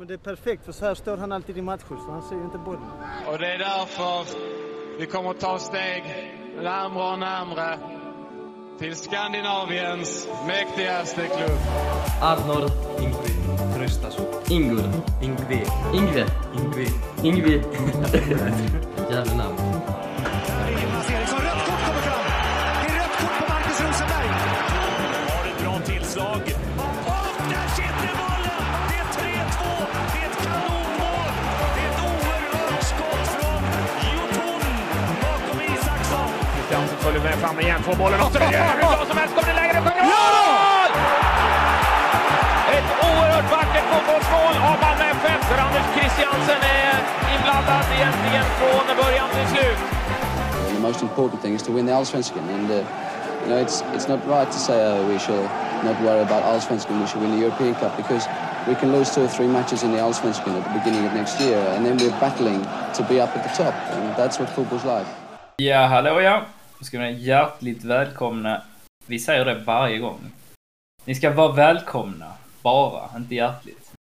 Men det är perfekt för så här står han alltid i matcher så han ser ju inte bollen. Och det är därför vi kommer att ta steg närmare och närmare till Skandinaviens mäktigaste klubb. Arnor Ingrid Tröstason. Ingur. Ingvi. Ingve. Ingvi. Ingvi. Jävla namn. Christiansen följer med fram igen, får bollen och så är det hur bra som helst. Kommer det läge, det sjunger mål! Ett oerhört vackert fotbollsmål av Malmö FF där Anders Christiansen är inblandad egentligen från början till slut. The most important thing is to win the Allsvenskan, and uh, you know it's it's not right to say uh, we should not worry about Allsvenskan. We should win the European Cup because we can lose two or three matches in the Allsvenskan at the beginning of next year, and then we're battling to be up at the top, and that's what football's like. Ja, hallå ja! Ska vara hjärtligt välkomna. Vi säger det varje gång. Ni ska vara välkomna, bara, inte hjärtligt.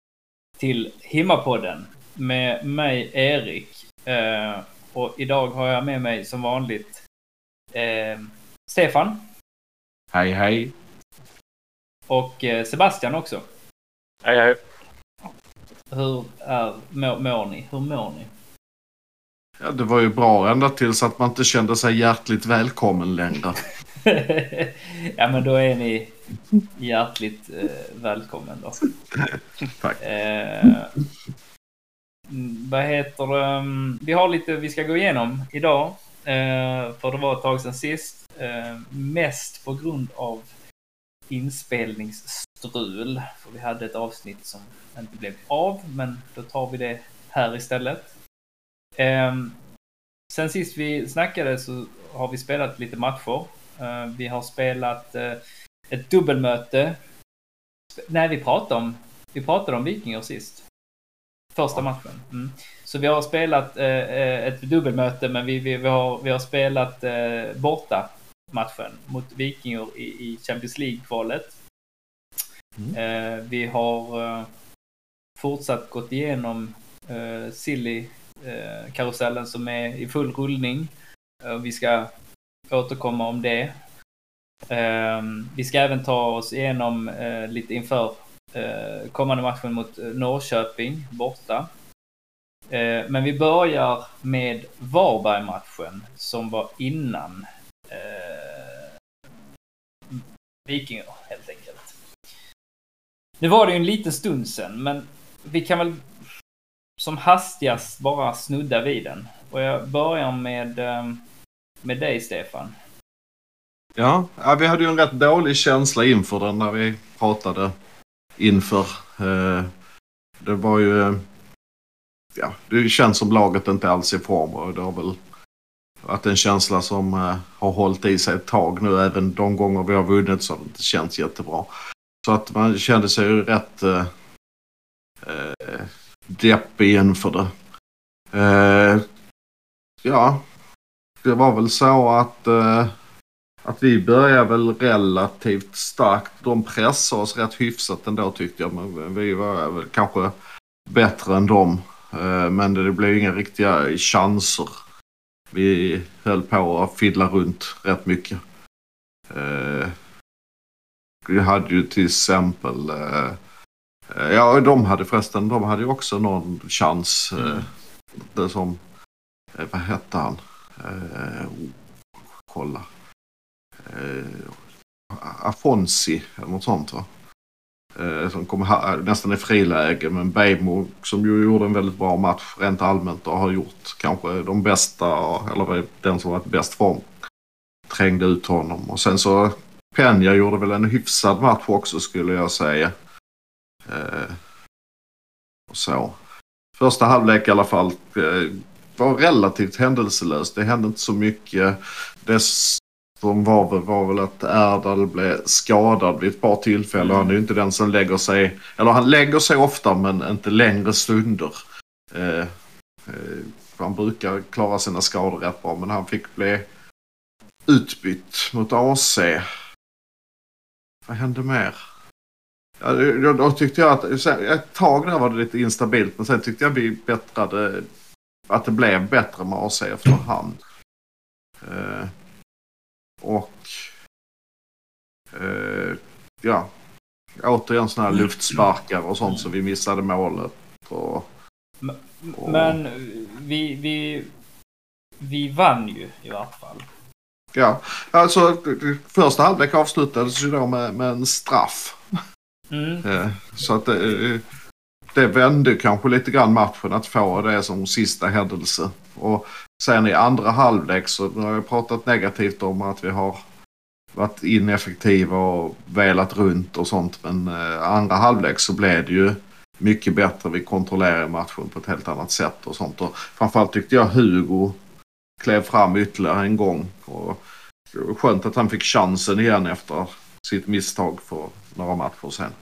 Till Himmapodden med mig, Erik. Eh, och idag har jag med mig som vanligt eh, Stefan Hej hej. och eh, Sebastian också. Hej, hej. Hur är, mår, mår ni? Hur mår ni? Ja, det var ju bra ända tills att man inte kände sig hjärtligt välkommen längre. ja, men då är ni hjärtligt eh, välkommen då. Tack. Eh, vad heter det? Mm, Vi har lite vi ska gå igenom idag. Eh, för det var ett tag sedan sist. Eh, mest på grund av inspelningsstrul. För vi hade ett avsnitt som inte blev av, men då tar vi det här istället. Eh, sen sist vi snackade så har vi spelat lite matcher. Eh, vi har spelat eh, ett dubbelmöte. Nej, vi pratade om, vi pratade om Vikingar sist. Första matchen. Mm. Så vi har spelat eh, eh, ett dubbelmöte, men vi, vi, vi, har, vi har spelat eh, borta matchen mot Vikingar i, i Champions League-kvalet. Eh, vi har eh, fortsatt gått igenom eh, Eh, karusellen som är i full rullning. Eh, vi ska återkomma om det. Eh, vi ska även ta oss igenom lite inför kommande matchen mot Norrköping borta. Men vi börjar med Varberg-matchen som var innan Vikingar helt enkelt. Nu var det ju en liten stund sedan, men vi kan väl som hastigast bara snudda vid den. Och jag börjar med, eh, med dig, Stefan. Ja, ja, vi hade ju en rätt dålig känsla inför den när vi pratade inför. Eh, det var ju... Ja, det känns som laget inte alls är i form och det har väl varit en känsla som eh, har hållit i sig ett tag nu. Även de gånger vi har vunnit så har det inte känts jättebra. Så att man kände sig ju rätt depp igen för inför det. Eh, ja, det var väl så att, eh, att vi började väl relativt starkt. De pressade oss rätt hyfsat ändå tyckte jag. Men vi var väl kanske bättre än dem. Eh, men det blev inga riktiga chanser. Vi höll på att fiddla runt rätt mycket. Eh, vi hade ju till exempel eh, Ja, de hade förresten, de hade ju också någon chans. Eh, det som, eh, vad hette han? Eh, oh, kolla. Eh, Afonsi eller något sånt va? Eh, som kom här, nästan i friläge men Bejmo som ju gjorde en väldigt bra match rent allmänt och har gjort kanske de bästa eller den som varit bäst form. Trängde ut honom och sen så Peña gjorde väl en hyfsad match också skulle jag säga. Eh, och så. Första halvlek i alla fall eh, var relativt händelselös. Det hände inte så mycket. Det som var väl, var väl att Erdal blev skadad vid ett par tillfällen. Han är ju inte den som lägger sig, eller han lägger sig ofta men inte längre stunder. Eh, eh, han brukar klara sina skador rätt bra men han fick bli utbytt mot AC. Vad hände mer? Ja, då, tyckte jag att ett tag där var det lite instabilt men sen tyckte jag vi bättrade att det blev bättre med AC efterhand. Eh, och eh, ja, återigen sådana här luftsparkar och sånt så vi missade målet. Och, och, Men vi, vi, vi vann ju i vart fall. Ja, alltså första halvlek avslutades ju då med, med en straff. Mm. Eh, så att det, det vände kanske lite grann matchen att få det som sista händelse. Och sen i andra halvlek så nu har jag pratat negativt om att vi har varit ineffektiva och velat runt och sånt. Men andra halvlek så blev det ju mycket bättre. Vi kontrollerade matchen på ett helt annat sätt och sånt. Och framförallt tyckte jag Hugo klev fram ytterligare en gång. Och det var skönt att han fick chansen igen efter sitt misstag för några matcher sen.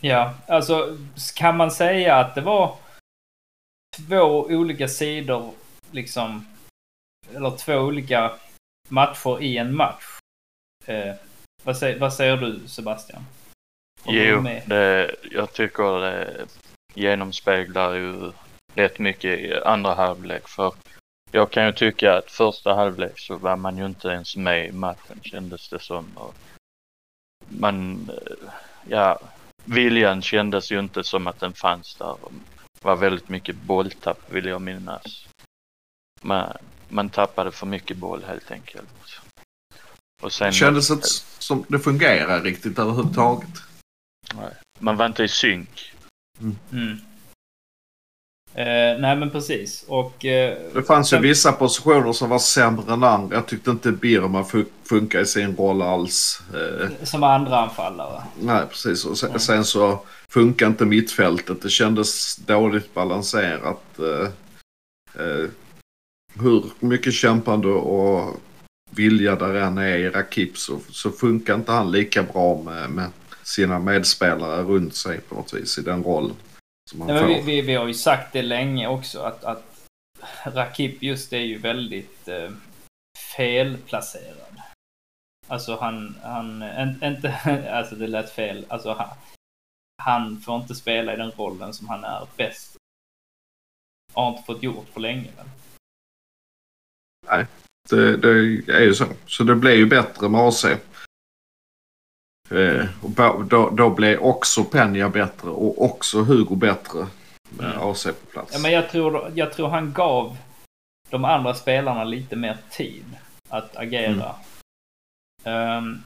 Ja, alltså kan man säga att det var två olika sidor, liksom, eller två olika matcher i en match? Eh, vad, säger, vad säger du Sebastian? Om Jo, det, jag tycker det genomspeglar ju rätt mycket i andra halvlek. För jag kan ju tycka att första halvlek så var man ju inte ens med i matchen kändes det som. Och man, ja, viljan kändes ju inte som att den fanns där. Det var väldigt mycket bolltapp vill jag minnas. Man, man tappade för mycket boll helt enkelt. Och sen, Det kändes inte som det fungerar riktigt överhuvudtaget. Nej, man var inte i synk. Mm. Eh, nej men precis. Och... Eh, Det fanns ju sen- vissa positioner som var sämre än andra. Jag tyckte inte Birma fu- funkar i sin roll alls. Eh, Som andra anfallare. nej, precis. Och sen, sen så funkar inte mittfältet. Det kändes dåligt balanserat. Eh, eh, hur mycket kämpande och vilja där än är i Rakip så, så funkar inte han lika bra med, med sina medspelare runt sig på något vis i den rollen. Får. vi, vi, vi har ju sagt det länge också att, att Rakip just är ju väldigt eh, felplacerad. Alltså han, han, en, inte, alltså det lät fel. Alltså han, han får inte spela i den rollen som han är bäst. Har inte fått gjort på länge väl? Nej, det, det är ju så. Så det blev ju bättre med AC. Eh, och då, då blev också Penja bättre och också Hugo bättre med AC på plats. Ja, men jag tror, jag tror han gav de andra spelarna lite mer tid att agera. Ehm,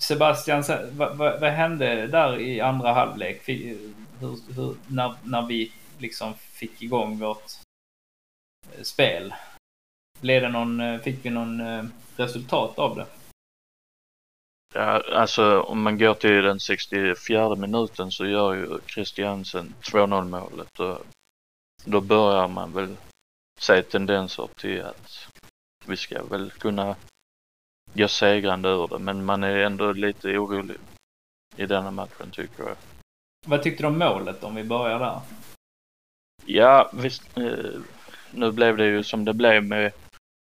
Sebastian, så- vad, vad, vad hände där i andra halvlek? Hur, hur, när, när vi liksom fick igång vårt eh, spel? Blev det någon, eh, fick vi någon eh, resultat av det? Ja, alltså om man går till den 64 minuten så gör ju Christiansen 2-0 målet och då börjar man väl se tendenser till att vi ska väl kunna gå segrande ur det men man är ändå lite orolig i denna matchen tycker jag. Vad tyckte du om målet om vi börjar där? Ja, visst, eh, nu blev det ju som det blev med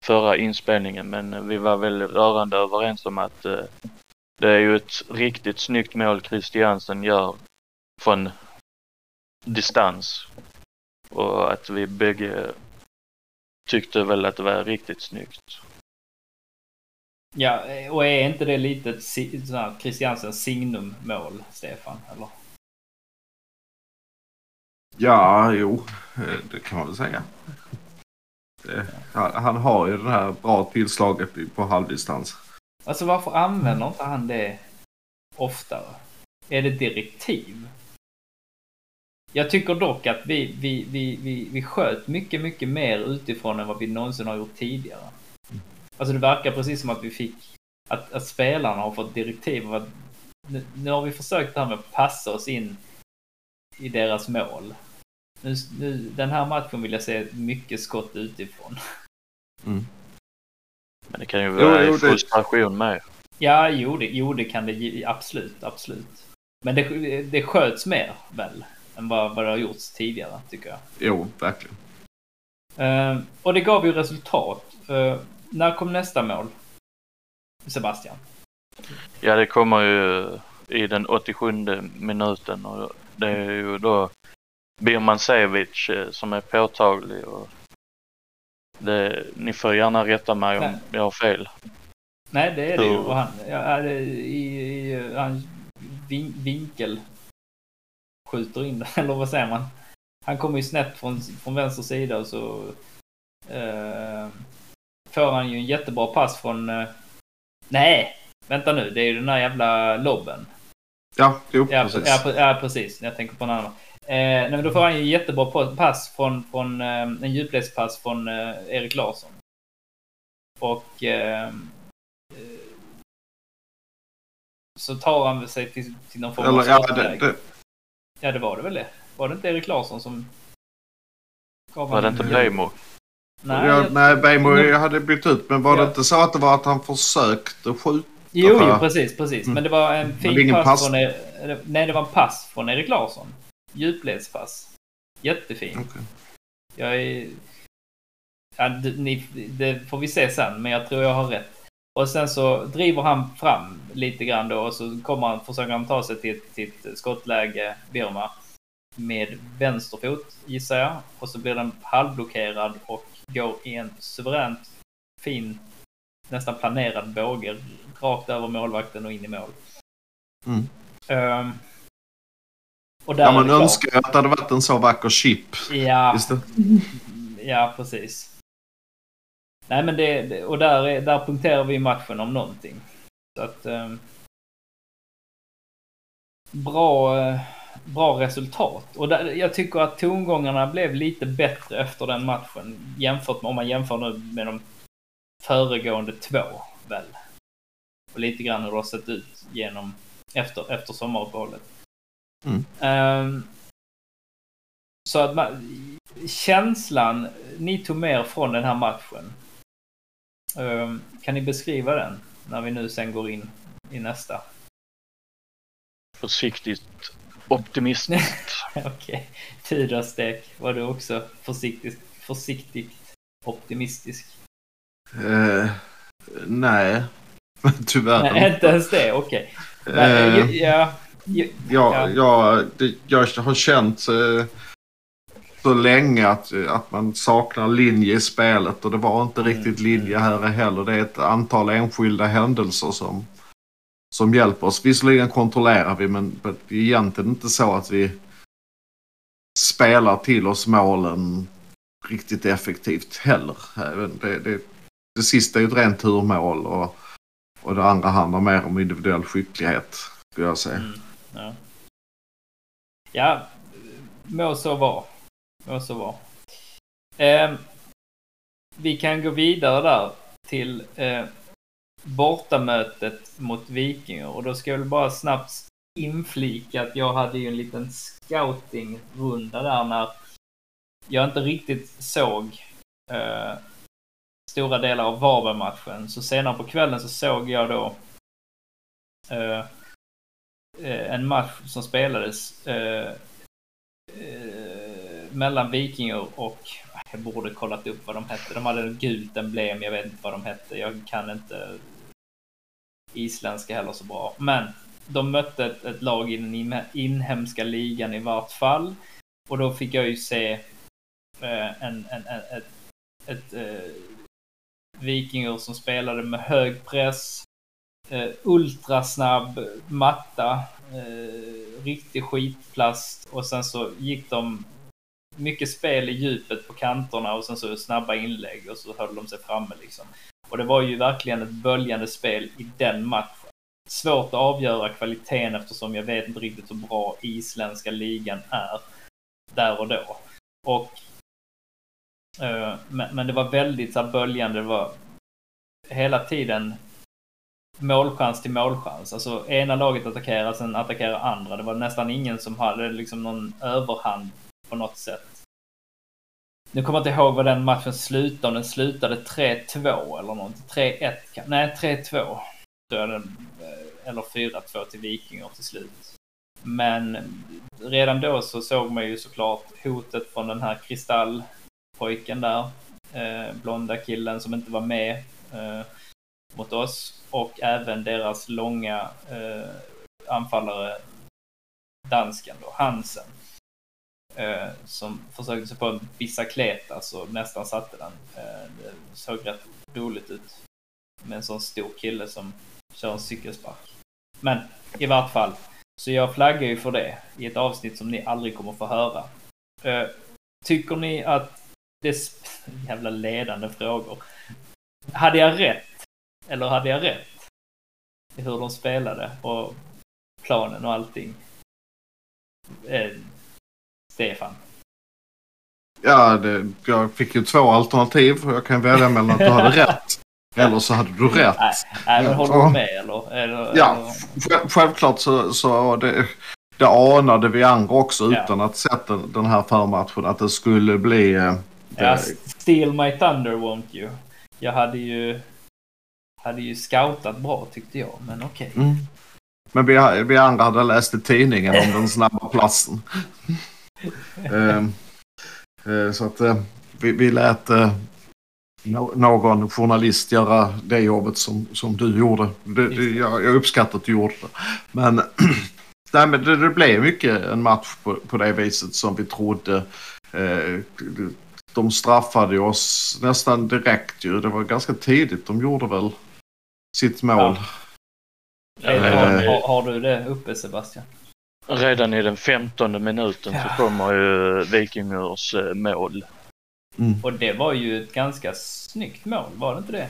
förra inspelningen men vi var väl rörande överens om att eh, det är ju ett riktigt snyggt mål Christiansen gör från distans. Och att vi bägge tyckte väl att det var riktigt snyggt. Ja, och är inte det lite ett Christiansens signummål, Stefan? Eller? Ja, jo, det kan man väl säga. Det, han, han har ju det här bra tillslaget på halvdistans. Alltså varför använder inte han det oftare? Är det direktiv? Jag tycker dock att vi, vi, vi, vi, vi sköt mycket, mycket mer utifrån än vad vi någonsin har gjort tidigare. Alltså det verkar precis som att vi fick, att, att spelarna har fått direktiv att nu, nu har vi försökt det här med att passa oss in i deras mål. Nu, nu, den här matchen vill jag se mycket skott utifrån. Mm. Men det kan ju vara jo, i frustration med. Ja, jo det, jo, det kan det absolut, absolut. Men det, det sköts mer väl än vad, vad det har gjorts tidigare, tycker jag. Jo, verkligen. Eh, och det gav ju resultat. Eh, när kom nästa mål? Sebastian? Ja, det kommer ju i den 87 minuten och det är ju då Birman Sevic eh, som är påtaglig och det, ni får gärna rätta mig om Nej. jag har fel. Nej, det är det ju. Och han, ja, det, i, i, han vin, vinkel skjuter in den, eller vad säger man? Han kommer ju snett från, från vänster sida och så eh, får han ju en jättebra pass från... Eh, nej, vänta nu, det är ju den där jävla lobben. Ja, jo, Ja, precis. ja, pre- ja, precis. Jag tänker på en annan. Eh, nej, då får han ju en jättebra pa- pass från, från eh, en djupledspass från eh, Erik Larsson. Och eh, eh, så tar han sig till, till någon form av Eller ja, det, det, Ja, det var det väl det. Var det inte Erik Larsson som gav Var det inte Bejmo? Nej, ja, jag- nej Bejmo Nej. hade bytt ut, men var det Ja. inte så att det var att han försökte skjuta? Jo, jo, precis, precis. Mm. Men det var en fin det pass, pass. från... Er... Nej, det var en pass från Erik Larsson. Djupledspass. Jättefin. Okej. Jag är... Ja, det, ni, det får vi se sen, men jag tror jag har rätt. Och sen så driver han fram lite grann då och så kommer han, försöker han ta sig till, ett skottläge, Birma, med vänsterfot gissar jag. Och så blir den halvblockerad och går i en suveränt fin, nästan planerad båge rakt över målvakten och in i mål. Mm. Ehm, och där Ja, man klart. önskar ju att det hade varit en så vacker chip. Ja, ja precis. Nej men det, och där, är, där punkterar vi matchen om någonting. Så att... ehm, bra, eh, bra resultat. Och där, jag tycker att tongångarna blev lite bättre efter den matchen. Jämfört med, om man jämför nu med de föregående två väl. Och lite grann hur det har sett ut genom, efter, efter sommaruppehållet. Mm. Ehm, så att man, känslan ni tog med er från den här matchen. Ehm, kan ni beskriva den när vi nu sen går in i nästa? Försiktigt optimistiskt. Okej. Tudorstek, var du också försiktigt, försiktigt optimistisk? Eh, nej, tyvärr Nej, inte ens det, okej. Nej, Eh, ju- Ja, ju- Ja, ja. det, jag har känt eh, så länge att, att man saknar linje i spelet och det var inte Mm, riktigt linje här heller. Det är ett antal enskilda händelser som, som hjälper oss. Visserligen kontrollerar vi men det är egentligen inte så att vi spelar till oss målen riktigt effektivt heller. Det, det, det sista är ju ett rent turmål och, och det andra handlar mer om individuell skicklighet skulle jag säga. Mm, ja. ja, må så vara. Må så vara. Eh, vi kan gå vidare där till eh, bortamötet mot Vikingar och då ska jag väl bara snabbt inflika att jag hade ju en liten scoutingrunda där när jag inte riktigt såg eh, stora delar av Varberg-matchen. Så senare på kvällen så såg jag då eh, Eh, en match som spelades eh, eh, mellan Vikingar och jag borde kollat upp vad de hette. De hade ett gult emblem, jag vet inte vad de hette. Jag kan inte isländska heller så bra. Men de mötte ett, ett lag i den inhemska ligan i vart fall. Och då fick jag ju se eh, en, en, en, ett, ett eh, Vikingar som spelade med hög press, eh, ultrasnabb matta, eh, riktig skitplast och sen så gick de mycket spel i djupet på kanterna och sen så snabba inlägg och så höll de sig framme liksom. Och det var ju verkligen ett böljande spel i den matchen. Svårt att avgöra kvaliteten eftersom jag vet inte riktigt hur bra isländska ligan är där och då. Och eh, men, men det var väldigt så här böljande. Det var hela tiden målchans till målchans. Alltså ena laget attackerar, sen attackerar andra. Det var nästan ingen som hade liksom någon överhand på något sätt. Nu kommer jag inte ihåg vad den matchen slutade. Om den slutade 3-2 eller något. 3-1 Nej, 3-2. Eh, eller 4-2 till Vikingar till slut. Men eh, redan då så såg man ju såklart hotet från den här kristallpojken där. Eh, blonda killen som inte var med eh, mot oss. Och även deras långa, eh, anfallare, dansken då, Hansen. Eh, som försökte sig på en bicicletas och nästan satte den. Eh, det såg rätt roligt ut. Med en sån stor kille som kör en cykelspark. Men i vart fall. Så jag flaggar ju för det i ett avsnitt som ni aldrig kommer få höra. Eh, tycker ni att det... Jävla ledande frågor. Hade jag rätt? Eller hade jag rätt? I hur de spelade och planen och allting. Eh, Stefan. Ja, det, jag fick ju två alternativ och jag kan välja mellan att du hade rätt eller så hade du rätt. Nej, nej men håller du med eller? eller Ja, eller? sj- självklart så, så det, det anade vi andra också Ja. utan att sett den, den här förmatchen att det skulle bli... eh, Ja, det, Steal My Thunder won't you. Jag hade ju... Hade ju scoutat bra tyckte jag, men okej. mm. Men vi, vi andra hade läst i tidningen om den snabba platsen. Ehm, eh, så att eh, vi, vi lät eh, no, någon journalist göra det jobbet som, som du gjorde. Det, det, jag, jag uppskattar att du gjorde det. Men, nej, men det, det blev mycket en match på, på det viset som vi trodde. De straffade oss nästan direkt ju. Det var ganska tidigt. De gjorde väl sitt mål. Eh, har, har, har du det uppe Sebastian? Redan i den femtonde minuten Ja. så kommer ju Vikingurs eh, mål. Och det var ju ett ganska snyggt mål, var det inte det?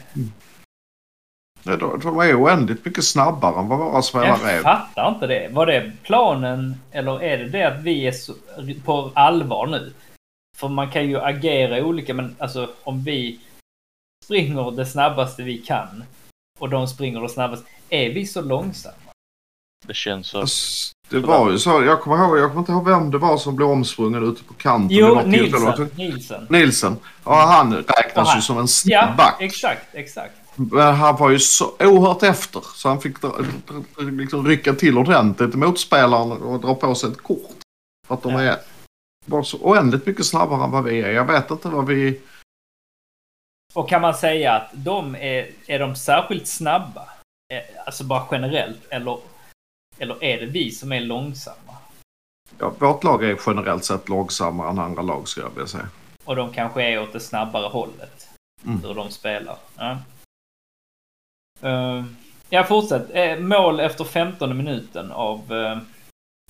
Ja, De, är oändligt mycket snabbare än vad våra spelare Jag är. fattar inte det. Var det planen eller är det det att vi är så, på allvar nu? För man kan ju agera olika men alltså om vi springer det snabbaste vi kan och de springer det snabbaste. Är vi så långsamma? Det känns så. Alltså, Det var ju så. Jag kommer ihåg, jag kommer inte ihåg vem det var som blev omsprungen ute på kanten. Jo. Nilsen. Nilsen. Nilsen. Ja, han räknas Och ju som en snabb Ja, back. exakt, exakt. Men han var ju så oerhört efter. Så han fick liksom rycka till ordentligt mot spelaren och dra på sig ett kort. För att de Ja. är bara så oändligt mycket snabbare än vad vi är. Jag vet inte vad vi... Och kan man säga att de är, är de särskilt snabba? Eh, Alltså bara generellt eller, eller är det vi som är långsamma? Ja, vårt lag är generellt sett långsammare än andra lag skulle jag vilja säga. Och de kanske är åt det snabbare hållet. Mm. Hur de spelar. Ja, uh, ja fortsätt. Eh, mål efter 15 minuten av... eh,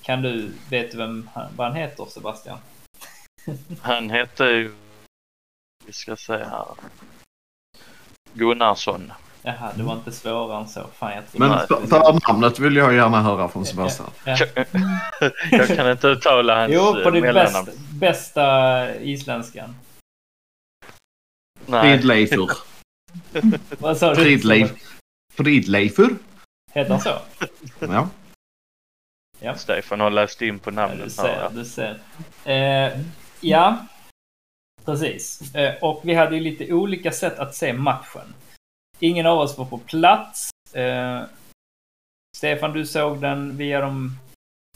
kan du... Vet du vem vad han heter Sebastian? Han hette ju, vi ska se här, Gunnarsson. Jaha, det var inte svårare än så. Fan, jag Men för, förnamnet vill jag gärna höra från Sebastian. Ja. Jag kan inte uttala hans Jo, på eh, mellannamn. bästa, bästa isländskan. Fridleifur. Vad sa du? Fridleif. Fridleifur? Heter han så? Ja. Stefan har läst in på Ja, namnet. du här, ser, ja. du ser. Eh, ja, precis. Eh, och vi hade ju lite olika sätt att se matchen. Ingen av oss var på plats. Eh, Stefan, du såg den via de,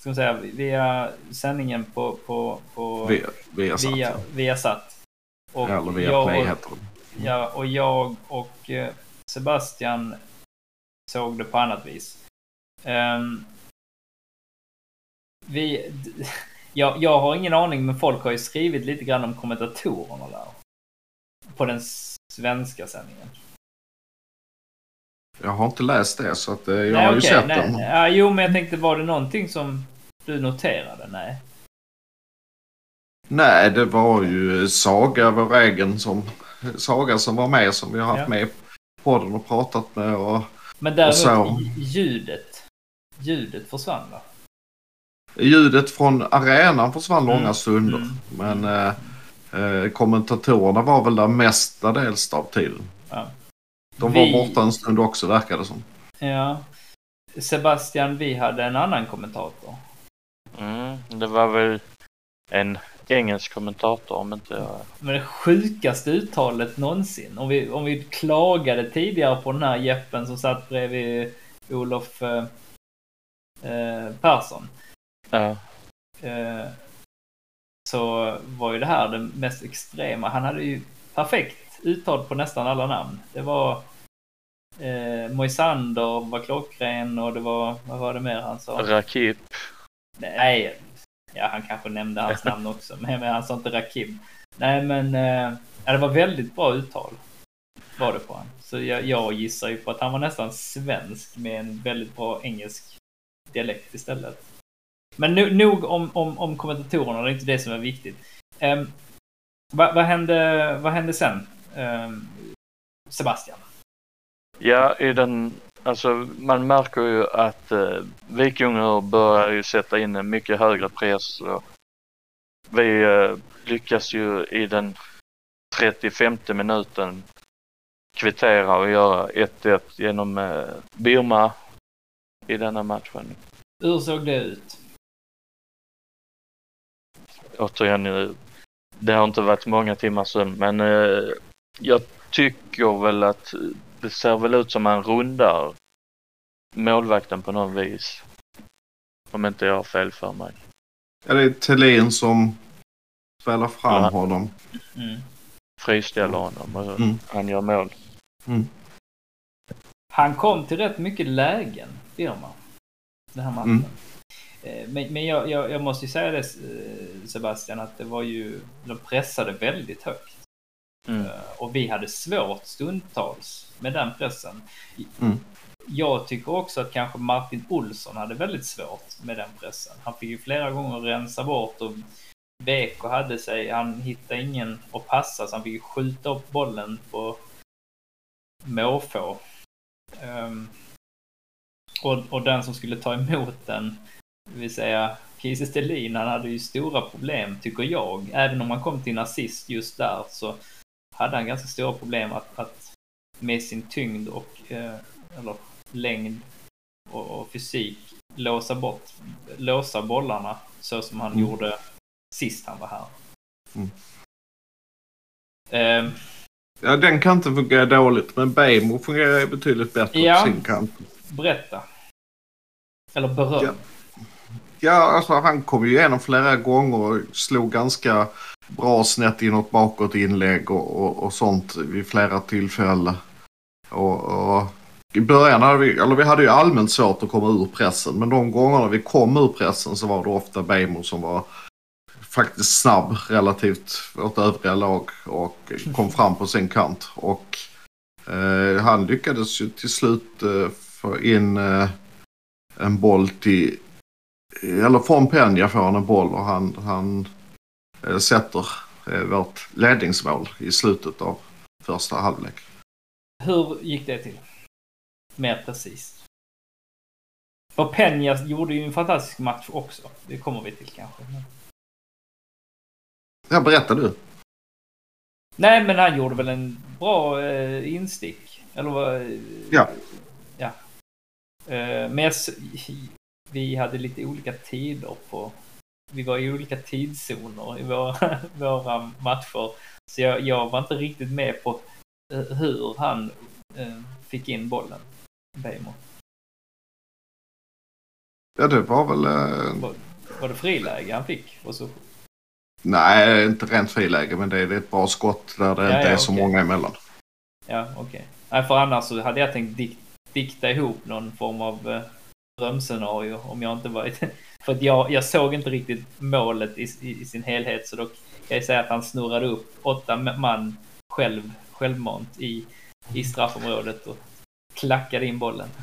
ska man säga, via sändningen på, på, på Via, via, satt, via, via satt. Och Eller via jag Play och- heter det. Ja, och jag och eh, Sebastian såg det på annat vis. Ehm, vi, jag, jag har ingen aning, men folk har ju skrivit lite grann om kommentatorerna där. På den svenska sändningen. Jag har inte läst det så att eh, jag nej, har ju sett nej, den. Ja, jo, men jag tänkte, var det någonting som du noterade? Nej. Nej, det var ju Saga, vår egen som, Saga som var med som vi har haft Ja. med på den och pratat med. Och Men Och däremot så. i- ljudet. Ljudet försvann va? Ljudet från arenan försvann Mm, långa stunder. mm. Men eh, eh, kommentatorerna var väl där mestadels av tiden. Ja. De var Vi- borta en stund också verkar det som. Ja. Sebastian, vi hade en annan kommentator. Mm, det var väl en engelsk kommentator om inte jag... Men det sjukaste uttalet någonsin. Om vi, om vi klagade tidigare på den här Jeppen som satt bredvid Olof eh, eh, Persson. Ja, Eh, så var ju det här det mest extrema. Han hade ju perfekt uttal på nästan alla namn. Det var Eh, Moisander var klockren och det var, vad var det mer han sa? Rakip. Nej, ja han kanske nämnde hans namn också, men han sa inte Rakib. Nej men, eh, ja, det var väldigt bra uttal. Var det på han. Så jag, jag gissar ju på att han var nästan svensk med en väldigt bra engelsk dialekt istället. Men no, nog om, om, om kommentatorerna, det är inte det som är viktigt. Um, vad, vad, hände, vad hände sen? Um, Sebastian? Ja, i den, alltså man märker ju att eh, Vikingur börjar ju sätta in en mycket högre press. Och vi eh, lyckas ju i den 35 minuten kvittera och göra 1-1 genom eh, Birma i denna matchen. Hur såg det ut? Återigen, eh, det har inte varit många timmar sedan men eh, jag tycker väl att det ser väl ut som man rundar målvakten på något vis. Om inte jag har fel för mig. Ja, det är Thelin som spelar fram Ja. honom. Mm. Friställer honom och Mm. han gör mål. Mm. Han kom till rätt mycket lägen, Birma. Den här matchen. Mm. Eh, Men, men jag, jag, jag måste ju säga det eh, Sebastian, att det var ju, de pressade väldigt högt. Mm. Eh, Och vi hade svårt stundtals med den pressen. Mm. Jag tycker också att kanske Martin Olsson hade väldigt svårt med den pressen. Han fick ju flera gånger rensa bort och Beko hade sig, han hittade ingen att passa så han fick ju skjuta upp bollen på måfå. Ehm, och, och den som skulle ta emot den, det vill säga Kiese Stelin, han hade ju stora problem tycker jag. Även om han kom till en assist just där så hade han ganska stora problem att, att med sin tyngd och eh, eller längd och, och fysik låsa bort, låsa bollarna så som han Mm. gjorde sist han var här. Mm. Ehm, Ja, den kanten fungerar dåligt men Bejmo fungerar betydligt bättre Ja. på sin kant. berätta. Eller beröm. Ja. Ja, alltså han kom ju igenom flera gånger och slog ganska bra snett inåt bakåt inlägg och, och, och sånt vid flera tillfällen. Och, och i början hade vi, eller vi hade ju allmänt svårt att komma ur pressen men de gångerna vi kom ur pressen så var det ofta Bejmo som var faktiskt snabb relativt vårt övriga lag och kom fram på sin kant. Och eh, han lyckades ju till slut eh, få in eh, en boll till eller från Penja får han en boll och han, han eh, sätter eh, vårt ledningsmål i slutet av första halvlek. Hur gick det till? Mer precis. Och Peña gjorde ju en fantastisk match också. Det kommer vi till kanske. Ja, berätta du. Nej, men han gjorde väl en bra eh, instick. Eller vad? Ja. Ja. Eh, men jag, vi hade lite olika tider på... Vi var i olika tidszoner i våra, våra matcher. Så jag, jag var inte riktigt med på eh, hur han eh, fick in bollen. Bejmo. Ja, det var väl... Eh, Var, var det friläge han fick? Och så, nej, inte rent friläge men det är, ett bra skott där det Ja, inte ja, är så okej. många emellan. ja, okej. Nej, för annars så hade jag tänkt dik, dikta ihop någon form av eh, drömscenario om jag inte var... För att jag, jag såg inte riktigt målet i, i, i sin helhet så då kan jag säga att han snurrade upp åtta man själv, självmant i, i straffområdet och klackade in bollen.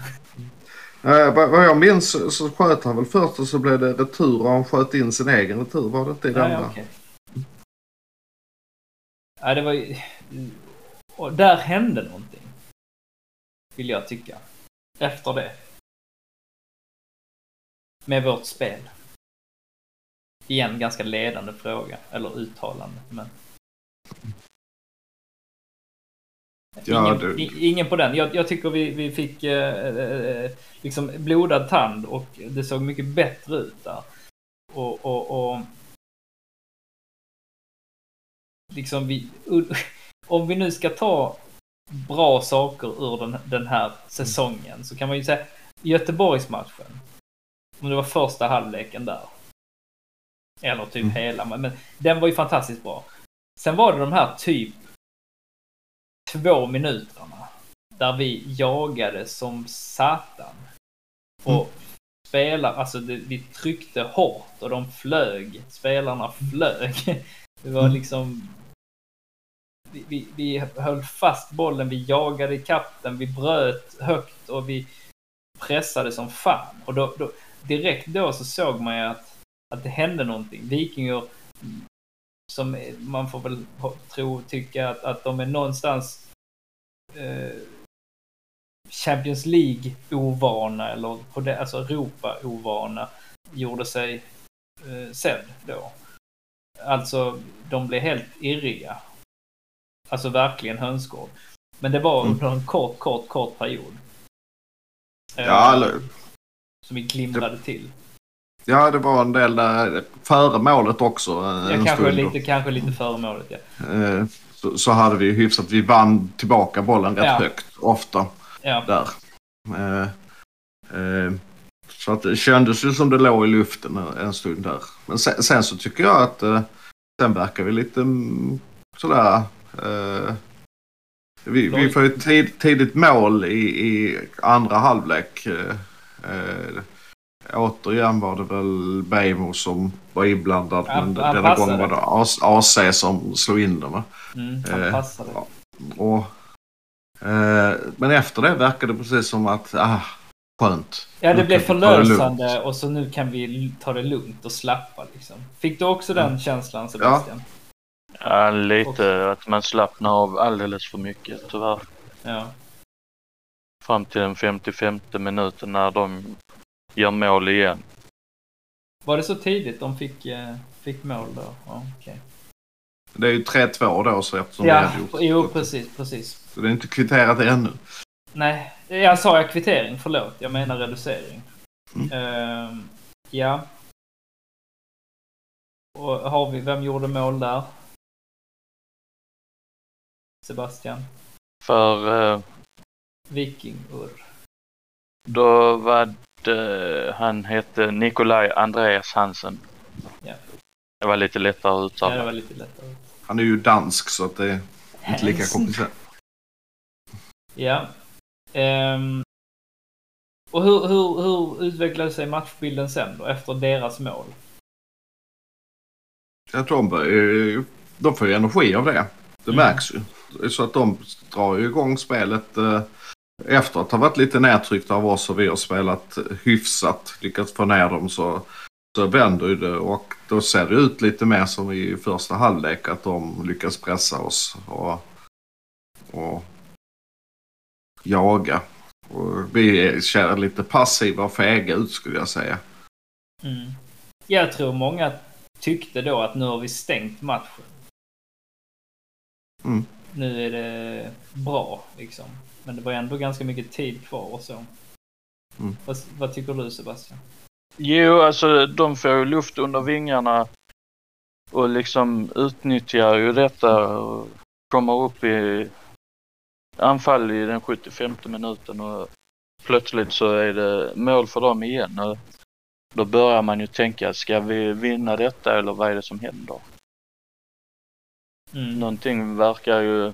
Eh, vad, vad jag minns så- sköt han väl först och så blev det retur och han sköt in sin egen retur. Var det inte i den ja, okej. Ja, det var ju... Och där hände någonting. Vill jag tycka. Efter det. Med vårt spel. Igen, ganska ledande fråga. Eller uttalande, men... Ja, ingen, i, ingen på den. Jag, jag tycker vi, vi fick eh, eh, liksom blodad tand och det såg mycket bättre ut där. Och, och, och liksom vi, om vi nu ska ta bra saker ur den, den här säsongen så kan man ju säga Göteborgsmatchen. Om det var första halvleken där. Eller typ Mm. hela, men, den var ju fantastiskt bra. Sen var det de här typ två minuterna där vi jagade som satan. Och spelar, alltså det, vi tryckte hårt och de flög. Spelarna flög. Det var liksom... Vi, vi, vi höll fast bollen, vi jagade i den, vi bröt högt och vi pressade som fan. Och då, då, direkt då så såg man ju att, att det hände någonting. Vikingar, som man får väl tro, tycka att, att de är någonstans eh, Champions League-ovana eller på det, alltså Europa-ovana gjorde sig eh, sedd då. Alltså, de blev helt irriga. Alltså verkligen hönsgård. Men det var under en kort, kort, kort period. Ja, eller, Som vi glimrade till. ja, det var en del där före målet också. eh, Ja, kanske, stund. lite, kanske lite före målet, ja. Eh, Så, så hade vi hyfsat. Vi vann tillbaka bollen rätt Ja. högt ofta Ja. där. Eh, Så att det kändes ju som det låg i luften en- stund där. Men sen, sen så tycker jag att sen verkar vi lite mm, sådär. Vi, vi får ju ett tid, tidigt mål i, i andra halvlek. Eh, återigen var det väl Bejmo som var inblandad. Han- men han denna gången passade. var det AC som slog in. Va? Mm, han Eh, passade. ja. Och, eh, men efter det verkade det precis som att, ah, skönt. Ja, det blev ta det förlösande och så nu kan vi ta det lugnt och slappa liksom. Fick du också den känslan Sebastian? Ja, lite att man slappnar av alldeles för mycket tyvärr. Ja. Fram till den 55 minuten när de gör mål igen. Var det så tidigt de fick, eh, fick mål då? Ja, okej. Det är ju 3-2 då så eftersom Ja, det är gjort. jo precis, precis. Så det är inte kvitterat ännu. Nej, jag sa jag kvittering, förlåt. Jag menar reducering. Ehm, ja. Och har vi, vem gjorde mål där? Sebastian? För eh, Viking-Ur. då var det, han hette Nikolaj Andreas Hansen. Ja. Det var lite lättare att Ja, uttala. det var lite lättare. Han är ju dansk så att det är inte lika komplicerat. Ja. Ehm, och hur, hur, hur utvecklade sig matchbilden sen då, efter deras mål? Jag tror de, börjar ju- de får ju energi av det. Det Mm. märks ju. Så att de drar ju igång spelet eh, efter att ha varit lite nedtryckta av oss och vi har spelat hyfsat, lyckats få ner dem så, så vänder ju det och då ser det ut lite mer som i första halvlek att de lyckas pressa oss och, och jaga. Och vi är- lite passiva och fega ut skulle jag säga. Mm. Jag tror många tyckte då att nu har vi stängt matchen. Mm. Nu är det bra liksom. Men det var ändå ganska mycket tid kvar och så. Mm. Vad, vad tycker du Sebastian? Jo, alltså de får ju luft under vingarna och liksom utnyttjar ju detta och kommer upp i anfall i den 75 minuten och plötsligt så är det mål för dem igen. Och då börjar man ju tänka, ska vi vinna detta eller vad är det som händer? Mm. Någonting verkar ju...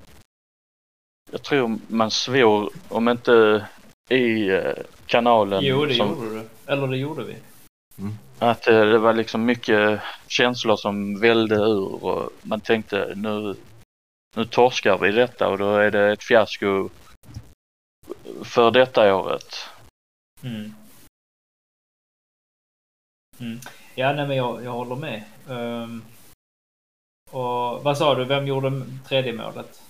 Jag tror man svor, om inte i eh, kanalen. Jo, det som- gjorde du. Eller det gjorde vi. Att eh, det var liksom mycket känslor som vällde ur och man tänkte nu, nu torskar vi detta och då är det ett fiasko för detta året. Mm. Mm. Ja, nej, men jag, jag håller med. Ehm, och vad sa du, vem gjorde tredje målet?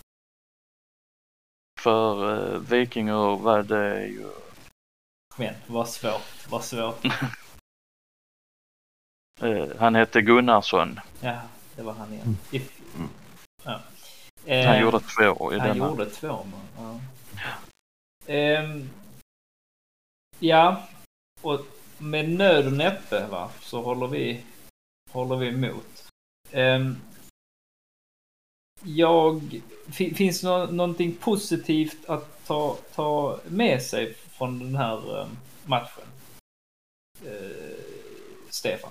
För eh, Vikingar var det ju... Kom igen, vad svårt, vad svårt. Eh, han hette Gunnarsson. Ja, det var han igen. I, ja. Han Ehm, gjorde två i Han denna. gjorde två mål. Ja. Ehm, ja, och med nöd och näppe va, så håller vi, håller vi emot. Ehm, jag, fi- finns det nå- någonting positivt att ta, ta med sig från den här eh, matchen? Eh, Stefan?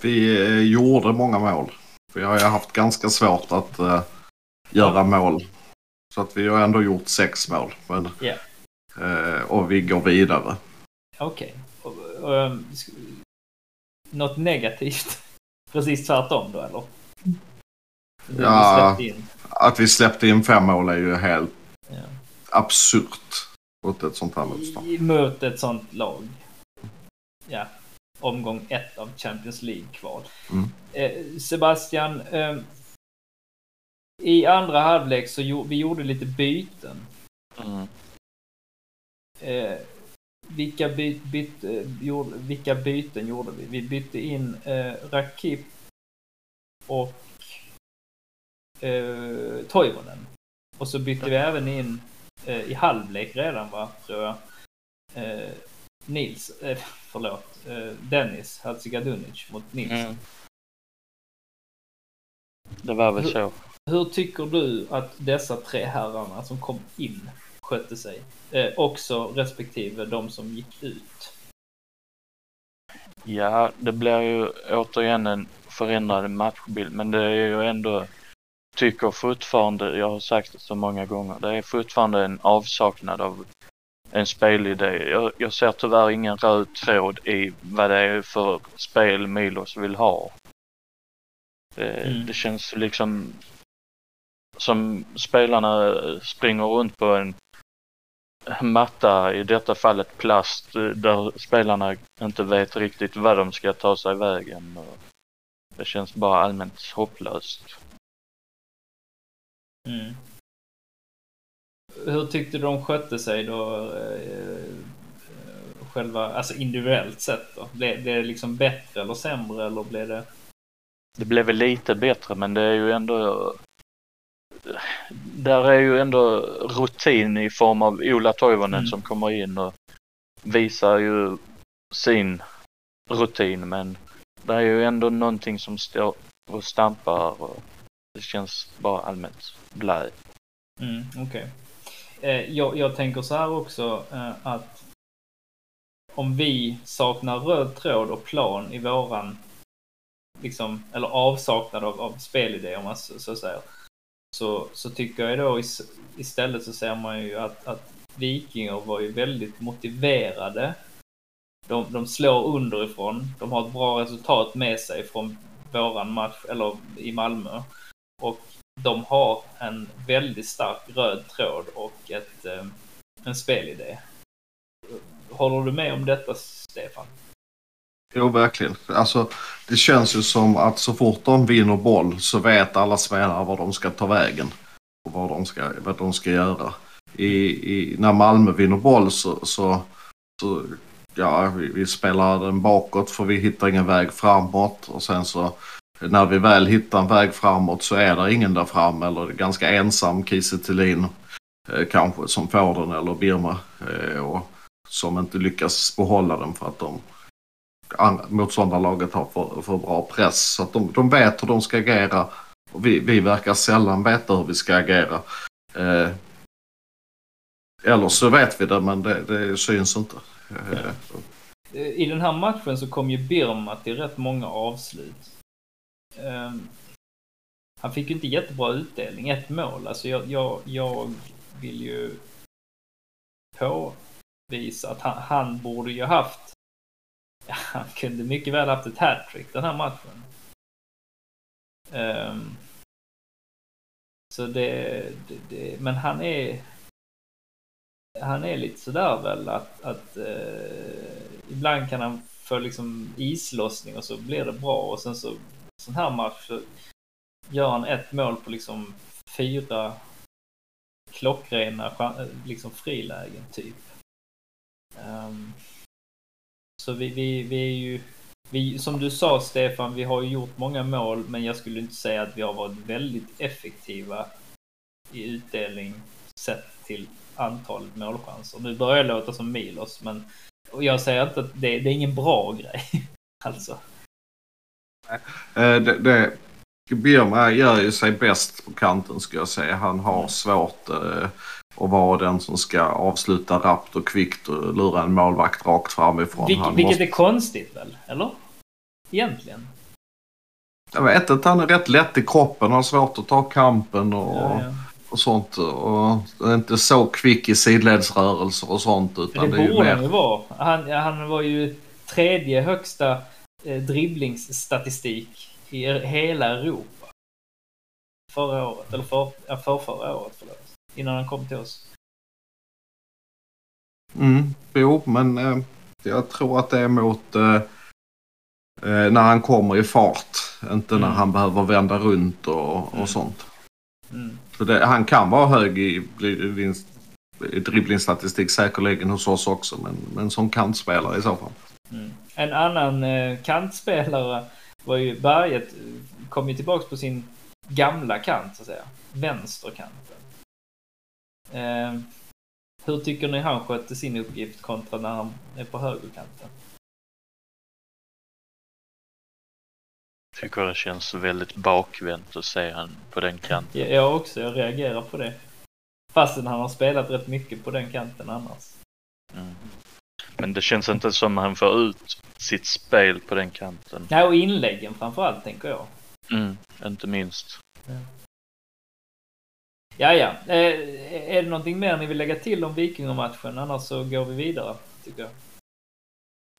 Vi eh, gjorde många mål. Vi har ju haft ganska svårt att eh, göra mål. Så att vi har ändå gjort sex mål. Men, Ja. eh, och vi går vidare. Okej. Och, ehm, Något negativt? Precis tvärtom då eller? Ja. in. Att vi släppte in fem mål är ju helt Ja. absurt mot ett sånt här motstånd. Mot ett sånt lag. Ja. Omgång ett av Champions League-kval. Mm. Eh, Sebastian, eh, i andra halvlek så jo, vi gjorde lite byten. Mm. Eh, vilka, by, byt, eh, gjorde, vilka byten gjorde vi? Vi bytte in eh, Rakip och eh, Toivonen. Och så bytte vi även in eh, i halvlek redan va, tror jag. Eh, Nils, eh, förlåt, eh, Dennis Hadzikadunic mot Nilsson. Mm. Det var väl så. Hur tycker du att dessa tre herrarna som kom in skötte sig? Eh, också respektive de som gick ut. Ja, det blir ju återigen en förändrad matchbild, men det är ju ändå, tycker fortfarande, jag har sagt det så många gånger, det är fortfarande en avsaknad av en spelidé. Jag, jag ser tyvärr ingen röd tråd i vad det är för spel Milos vill ha. Det, Mm. det känns liksom som spelarna springer runt på en matta, i detta fallet plast, där spelarna inte vet riktigt vad de ska ta sig vägen. Det känns bara allmänt hopplöst. Mm. Hur tyckte du de skötte sig då? Eh, själva, alltså individuellt sett då? Blev, blev det liksom bättre eller sämre eller blev det? Det blev väl lite bättre men det är ju ändå där är ju ändå rutin i form av Ola Toivonen Mm. som kommer in och visar ju sin rutin men det är ju ändå någonting som står och stampar och det känns bara allmänt blä. Mm, Okej. Eh, jag, jag tänker så här också eh, att om vi saknar röd tråd och plan i våran, liksom, eller avsaknad av, av spelidé om man så, så säger, så, så tycker jag då istället så ser man ju att, att Vikingar var ju väldigt motiverade. De, de slår underifrån, de har ett bra resultat med sig från våran match, eller i Malmö. Och de har en väldigt stark röd tråd och ett, eh, en spelidé. Håller du med om detta, Stefan? Jo, verkligen. Alltså, det känns ju som att så fort de vinner boll så vet alla spelare var de ska ta vägen. Och vad de ska, vad de ska göra. I, i, när Malmö vinner boll så, så, så ja, vi, vi spelar den bakåt för vi hittar ingen väg framåt. Och sen så när vi väl hittar en väg framåt så är det ingen där framme eller ganska ensam Kiese Thelin eh, kanske som får den eller Birma eh, och som inte lyckas behålla den för att de motståndarlaget har för, för bra press. Så att de, de vet hur de ska agera. Och vi, vi verkar sällan veta hur vi ska agera. Eh, eller så vet vi det men det, det syns inte. Eh, I den här matchen så kom ju Birma till rätt många avslut. Ehm, han fick ju inte jättebra utdelning, ett mål. Alltså jag, jag, jag vill ju påvisa att han, han borde ju haft, ja, han kunde mycket väl haft ett hattrick den här matchen. Um, så det, det, det, men han är, han är lite sådär väl att, att uh, ibland kan han få liksom islossning och så blir det bra och sen så sån här match så gör han ett mål på liksom fyra klockrena eh, liksom frilägen typ. Um, så vi, vi, vi är ju, vi, som du sa Stefan, vi har ju gjort många mål men jag skulle inte säga att vi har varit väldigt effektiva i utdelning sett till antalet målchanser. Nu börjar jag låta som Milos men och jag säger inte att det, det är ingen bra grej. alltså. Eh, det, det, Birma gör ju sig bäst på kanten ska jag säga. Han har svårt eh, att vara den som ska avsluta rappt och kvickt och lura en målvakt rakt framifrån. Vil, han vilket måste, är konstigt väl? Eller? Egentligen. jag vet inte, han är rätt lätt i kroppen, har svårt att ta kampen och, Ja, ja. och sånt. Och inte så kvick i sidledsrörelser och sånt. Utan det det är borde han mer... ju vara. Han, han var ju tredje högsta dribblingsstatistik i hela Europa. Förra året, eller för, ja, för förra året förlåt. Innan han kom till oss. Mm, jo, men eh, jag tror att det är mot eh, eh, när han kommer i fart. Inte när Mm. han behöver vända runt och, och sånt. Mm. Så det, han kan vara hög i, i, i dribblingsstatistik säkerligen hos oss också. Men, men som kantspelare i så fall. En annan eh, kantspelare var ju Berget. Kom ju tillbaks på sin gamla kant så att säga. Vänsterkanten. Eh, hur tycker ni han skötte sin uppgift kontra när han är på högerkanten? Tycker det känns väldigt bakvänt att se han på den kanten. Jag, jag också, jag reagerar på det. Fastän han har spelat rätt mycket på den kanten annars. Mm. Men det känns inte som han får ut sitt spel på den kanten. Nej, och inläggen framförallt tänker jag. Mm, inte minst. Ja, ja. Eh, är det någonting mer ni vill lägga till om Vikingamatchen? Annars så går vi vidare, tycker jag.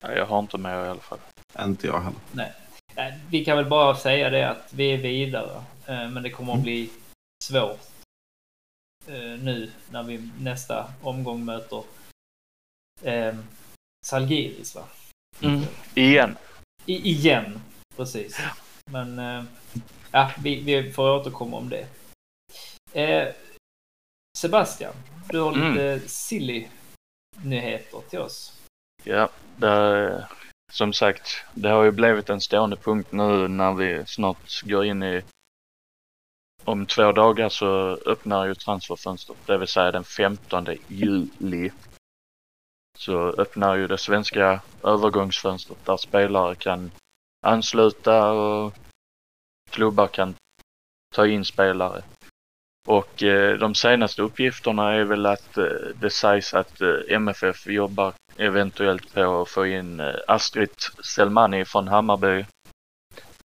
Ja, jag har inte med i alla fall. Inte jag heller. Nej. Eh, Vi kan väl bara säga det att vi är vidare. eh, Men det kommer att bli svårt eh, nu när vi nästa omgång möter eh, Salgiris, va? Mm. Igen. I, igen, precis. Men eh, ja, vi, vi får återkomma om det. Eh, Sebastian, du har Mm. lite silly nyheter till oss. Ja, det, som sagt, det har ju blivit en stående punkt nu när vi snart går in i om två dagar så öppnar ju transferfönstret, det vill säga den 15 juli. Så öppnar ju det svenska övergångsfönstret där spelare kan ansluta och klubbar kan ta in spelare. Och eh, de senaste uppgifterna är väl att eh, det sägs att eh, MFF jobbar eventuellt på att få in eh, Astrid Selmani från Hammarby.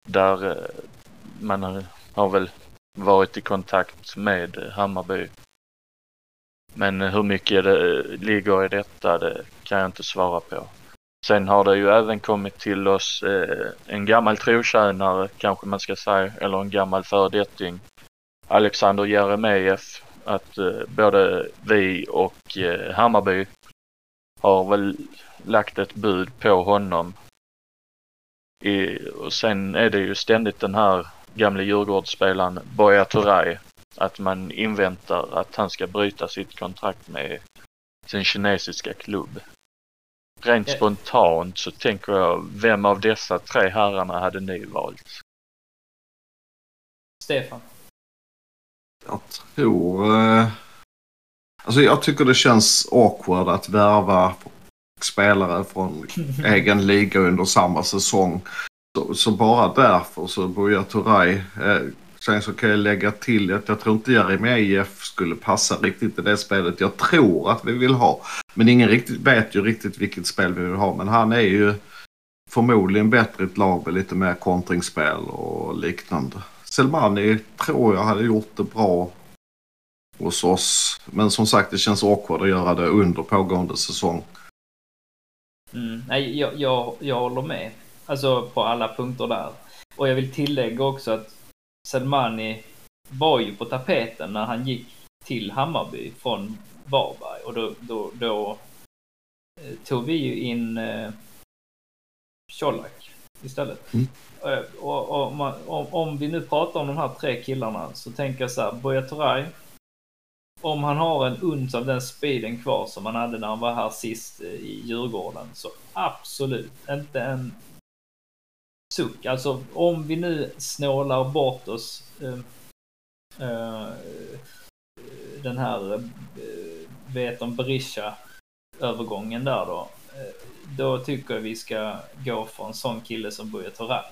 Där eh, man har, har väl varit i kontakt med eh, Hammarby. Men hur mycket det eh, ligger i detta det kan jag inte svara på. Sen har det ju även kommit till oss eh, en gammal trotjänare kanske man ska säga, eller en gammal föredetting. Alexander Jeremejeff. Att eh, både vi och eh, Hammarby har väl lagt ett bud på honom. I, och sen är det ju ständigt den här gamle Djurgårdsspelaren Boya Turay. Att man inväntar att han ska bryta sitt kontrakt med sin kinesiska klubb. Rent Ja. spontant så tänker jag, vem av dessa tre herrarna hade ni valt? Stefan? Jag tror... Eh, alltså jag tycker det känns awkward att värva spelare från egen liga under samma säsong. Så, så bara därför så Buya Turay. Eh, sen så kan jag lägga till att jag tror inte Jeremejeff skulle passa riktigt i det spelet jag tror att vi vill ha. Men ingen riktigt vet ju riktigt vilket spel vi vill ha. Men han är ju förmodligen bättre i ett lag med lite mer kontringsspel och liknande. Selmani tror jag hade gjort det bra hos oss. Men som sagt det känns awkward att göra det under pågående säsong. Mm, nej, jag, jag, jag håller med. Alltså på alla punkter där. Och jag vill tillägga också att Selmani var ju på tapeten när han gick till Hammarby från Varberg. Och då, då, då eh, tog vi ju in eh, Colak istället. Mm. Eh, Och, och, om man, om, om vi nu pratar om de här tre killarna så tänker jag så här, Buya Turay. Om han har en uns av den speeden kvar som han hade när han var här sist eh, i Djurgården så absolut inte en suck. Alltså om vi nu snålar bort oss eh, eh, den här eh, vet om Berisha övergången där då. Eh, då tycker jag vi ska gå för en sån kille som Buya Turay.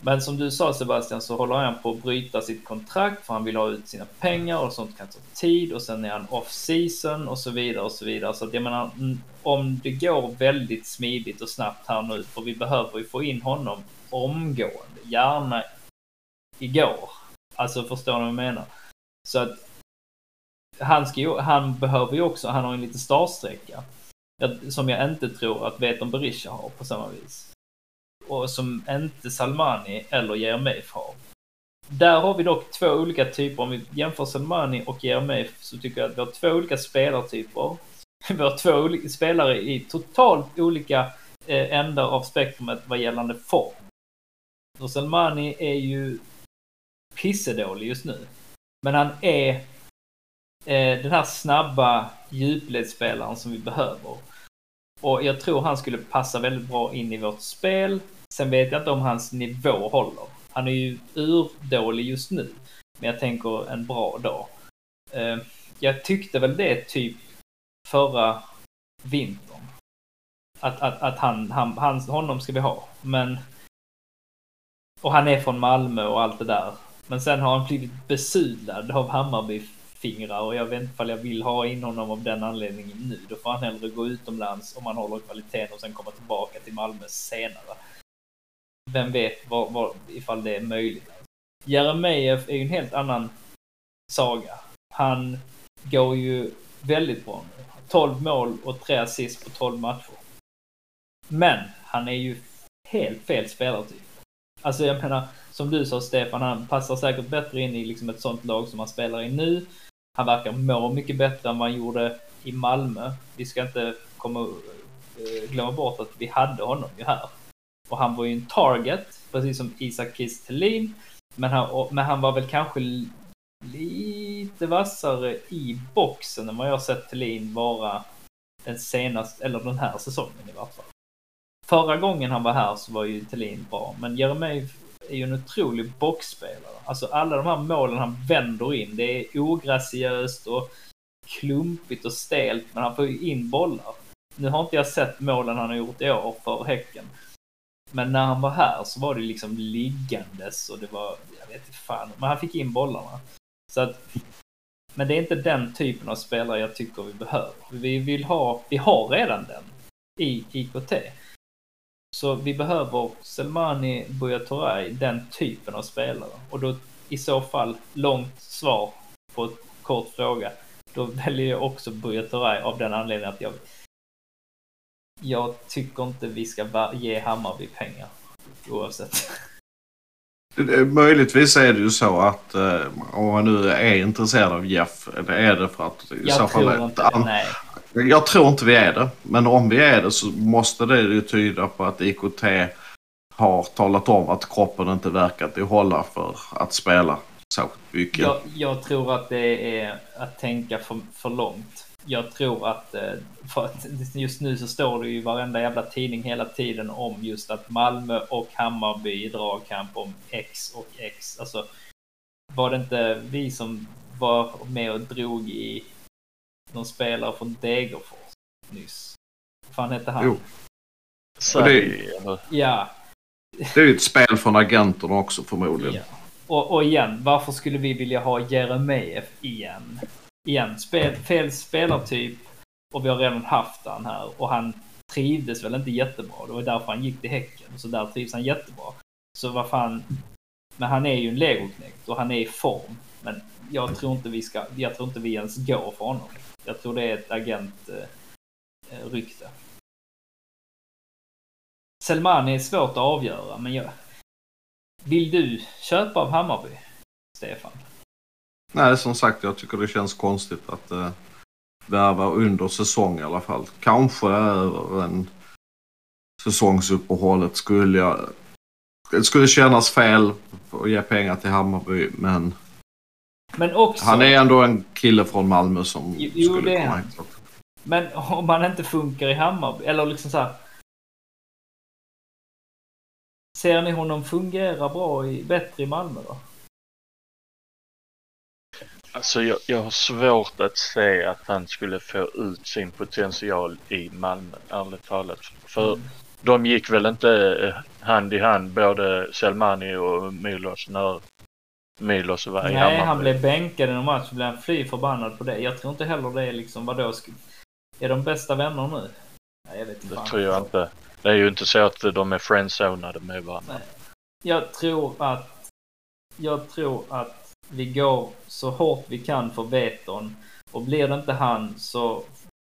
Men som du sa Sebastian så håller han på att bryta sitt kontrakt för han vill ha ut sina pengar och sånt kan ta tid och sen är han off season och så vidare och så vidare. Så att jag menar mm, om det går väldigt smidigt och snabbt här nu för vi behöver ju få in honom omgående, gärna igår. Alltså förstår ni vad jag menar? Så att han, ska ju, han behöver ju också, han har en liten startsträcka. Som jag inte tror att Veton Berisha har på samma vis. Och som inte Salmani eller Jeremejeff har. Där har vi dock två olika typer. Om vi jämför Salmani och Jeremejeff så tycker jag att vi har två olika spelartyper. Vi har två olika spelare i totalt olika eh, ändar av spektrumet vad gällande form. Och Salmani är ju pissedålig just nu. Men han är eh, den här snabba djupledsspelaren som vi behöver. Och jag tror han skulle passa väldigt bra in i vårt spel. Sen vet jag inte om hans nivå håller. Han är ju urdålig just nu. Men jag tänker en bra dag. Eh, jag tyckte väl det typ förra vintern. Att, att, att han, han, han, honom ska vi ha. Men... Och han är från Malmö och allt det där. Men sen har han blivit besudlad av Hammarby fingrar och jag vet inte ifall jag vill ha in honom av den anledningen nu. Då får han hellre gå utomlands om han håller kvaliteten och sen komma tillbaka till Malmö senare. Vem vet var, var, ifall det är möjligt. Jeremejeff är ju en helt annan saga. Han går ju väldigt bra nu. 12 mål och 3 assist på 12 matcher. Men han är ju helt fel spelartyp. Alltså jag menar, som du sa Stefan, han passar säkert bättre in i liksom ett sånt lag som han spelar i nu. Han verkar må mycket bättre än vad han gjorde i Malmö. Vi ska inte komma, eh, glömma bort att vi hade honom ju här. Och han var ju en target, precis som Isak Kiss Thelin. Men han, men han var väl kanske lite vassare i boxen än vad jag sett Thelin vara den senaste, eller den här säsongen i vart fall. Förra gången han var här så var ju Thelin bra, men Jeremejeff är ju en otrolig boxspelare. Alltså alla de här målen han vänder in, det är ograciöst och klumpigt och stelt, men han får ju in bollar. Nu har inte jag sett målen han har gjort i år för Häcken. Men när han var här så var det liksom liggandes och det var, jag vet inte fan, men han fick in bollarna. Så att, men det är inte den typen av spelare jag tycker vi behöver. Vi vill ha, vi har redan den i IKT. Så vi behöver Selmani, Buya Turay, den typen av spelare. Och då i så fall, långt svar på ett kort fråga. Då väljer jag också Buya Turay av den anledningen att jag jag tycker inte vi ska ge Hammarby pengar. Oavsett. Möjligtvis är det ju så att eh, om man nu är intresserad av Jeff, eller är det för att... Jag tror inte det, nej. Jag tror inte vi är det. Men om vi är det så måste det ju tyda på att IKT har talat om att kroppen inte verkar hålla för att spela särskilt mycket. Jag, jag tror att det är att tänka för, för långt. Jag tror att, eh, för att just nu så står det ju i varenda jävla tidning hela tiden om just att Malmö och Hammarby i dragkamp om X och X. Alltså, var det inte vi som var med och drog i någon spelare från Degerfors nyss? Vad fan hette han? Jo. Sarri, eller? Ja, Det är ju ett spel från agenterna också förmodligen. Ja. Och, och igen, varför skulle vi vilja ha Jeremejeff igen? Igen, spel, fel spelartyp och vi har redan haft han här och han trivdes väl inte jättebra. Det var därför han gick till Häcken. Så där trivs han jättebra. Så vad fan. Men han är ju en legoknekt och han är i form. Men jag tror inte vi ska, jag tror inte vi ens går för honom. Jag tror det är ett agentrykte. Eh, eh, Selmani är svårt att avgöra, men jag... Vill du köpa av Hammarby, Stefan? Nej, som sagt, jag tycker det känns konstigt att eh, värva under säsong i alla fall. Kanske över en säsongsuppehållet skulle jag... Det skulle kännas fel att ge pengar till Hammarby, men men också... han är ändå en kille från Malmö som Jo, skulle det komma hit. Men om han inte funkar i Hammarby, eller liksom så här. Ser ni honom fungera bra i, bättre i Malmö då? Alltså jag, jag har svårt att se att han skulle få ut sin potential i Malmö, ärligt talat. För Mm. de gick väl inte eh, hand i hand, både Selmani och Milos, när Milos var i Nej, Hammarby. han blev bänkad i någon match och blev fly förbannad på det. Jag tror inte heller det är liksom, vadå, är de bästa vänner nu? Nej, jag vet inte Det fan. tror jag inte. Det är ju inte så att de är friendzonade med varandra. Jag tror att, jag tror att vi går så hårt vi kan för Veton. Och blir det inte han så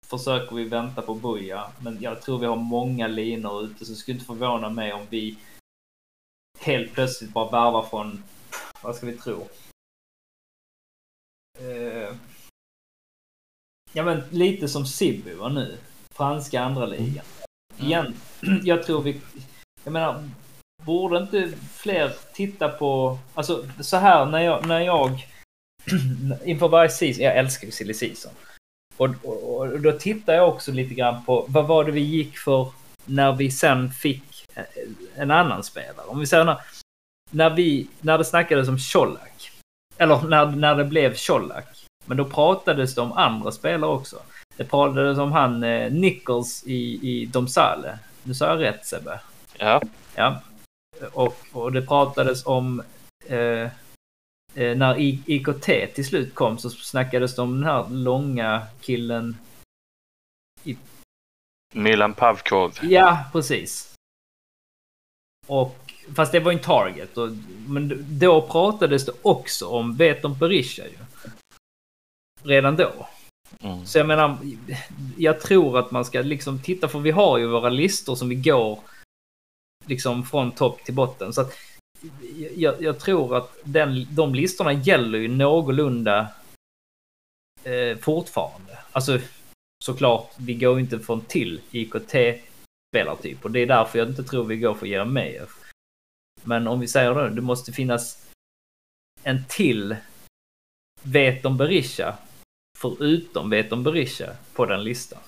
försöker vi vänta på Buja. Men jag tror vi har många linor ute så det skulle inte förvåna mig om vi helt plötsligt bara värvar från, vad ska vi tro? Eh, ja men lite som Sibu var nu. Franska andra ligan. Igen, jag tror vi, jag menar, borde inte fler titta på, alltså så här när jag, när jag inför varje season, jag älskar ju silly season. Och, och, och då tittar jag också lite grann på vad var det vi gick för när vi sen fick eh, en annan spelare. Om vi säger när, när, vi, när det snackades om Colak. Eller när, när det blev Colak. Men då pratades det om andra spelare också. Det pratades om han eh, Nichols i, i Domsale. Nu sa jag rätt Sebbe? Ja. Ja. Och, och det pratades om eh, eh, när I, IKT till slut kom så snackades det om den här långa killen. Milan Pavkov. Ja, precis. Och fast det var en target. Och, men då pratades det också om Veton Berisha ju. Redan då. Mm. Så jag menar, jag tror att man ska liksom titta, för vi har ju våra listor som vi går liksom från topp till botten. Så att jag, jag tror att den, de listorna gäller ju någorlunda eh, fortfarande. Alltså såklart, vi går ju inte från till IKT-spelartyp och det är därför jag inte tror vi går för Jeremejeff. Men om vi säger då, det måste finnas en till Veton Berisha förutom Veton Berisha på den listan.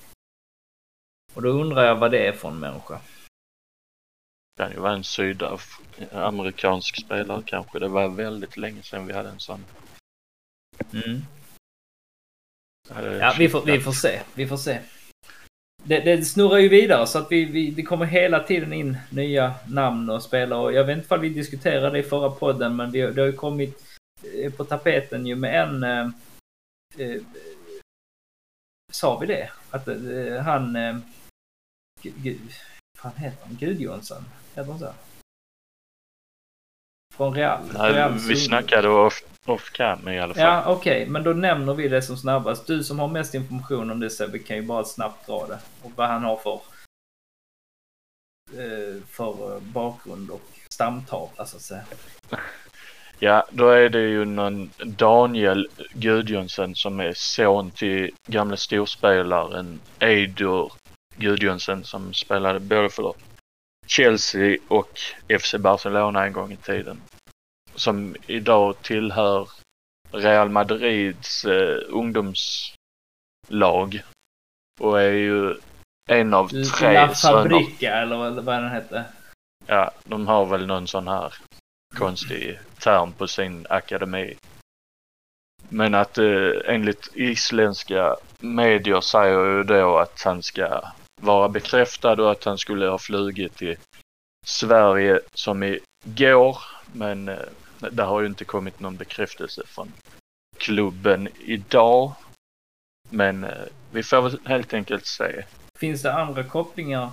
Och då undrar jag vad det är för en människa. Det kan ju vara en sydamerikansk spelare kanske. Det var väldigt länge sedan vi hade en sån. Mm. Ja, vi får, vi får se. Vi får se. Det, det snurrar ju vidare så att vi, vi, det kommer hela tiden in nya namn och spelare. Jag vet inte om vi diskuterade det i förra podden, men vi, det har ju kommit eh, på tapeten ju med en... Eh, eh, sa vi det? Att eh, han... Eh, Vad fan heter han? Gudjonsson? Heter han så? Från Real? Nej, Real vi snackade off, off cam i alla fall. Ja, okej, men då nämner vi det som snabbast. Du som har mest information om det Sebbe kan ju bara snabbt dra det. Och vad han har för, eh, för eh, bakgrund och stamtavla så att säga. Ja, då är det ju någon Daniel Gudjonsen som är son till gamla storspelaren Eidur Gudjonsen som spelade både för Chelsea och FC Barcelona en gång i tiden. Som idag tillhör Real Madrids eh, ungdomslag. Och är ju en av tre La. Fabrica eller vad, vad den hette. Ja, de har väl någon sån här konstig term på sin akademi. Men att eh, enligt isländska medier säger ju då att han ska vara bekräftad och att han skulle ha flugit till Sverige som igår. Men eh, det har ju inte kommit någon bekräftelse från klubben idag. Men eh, vi får väl helt enkelt se. Finns det andra kopplingar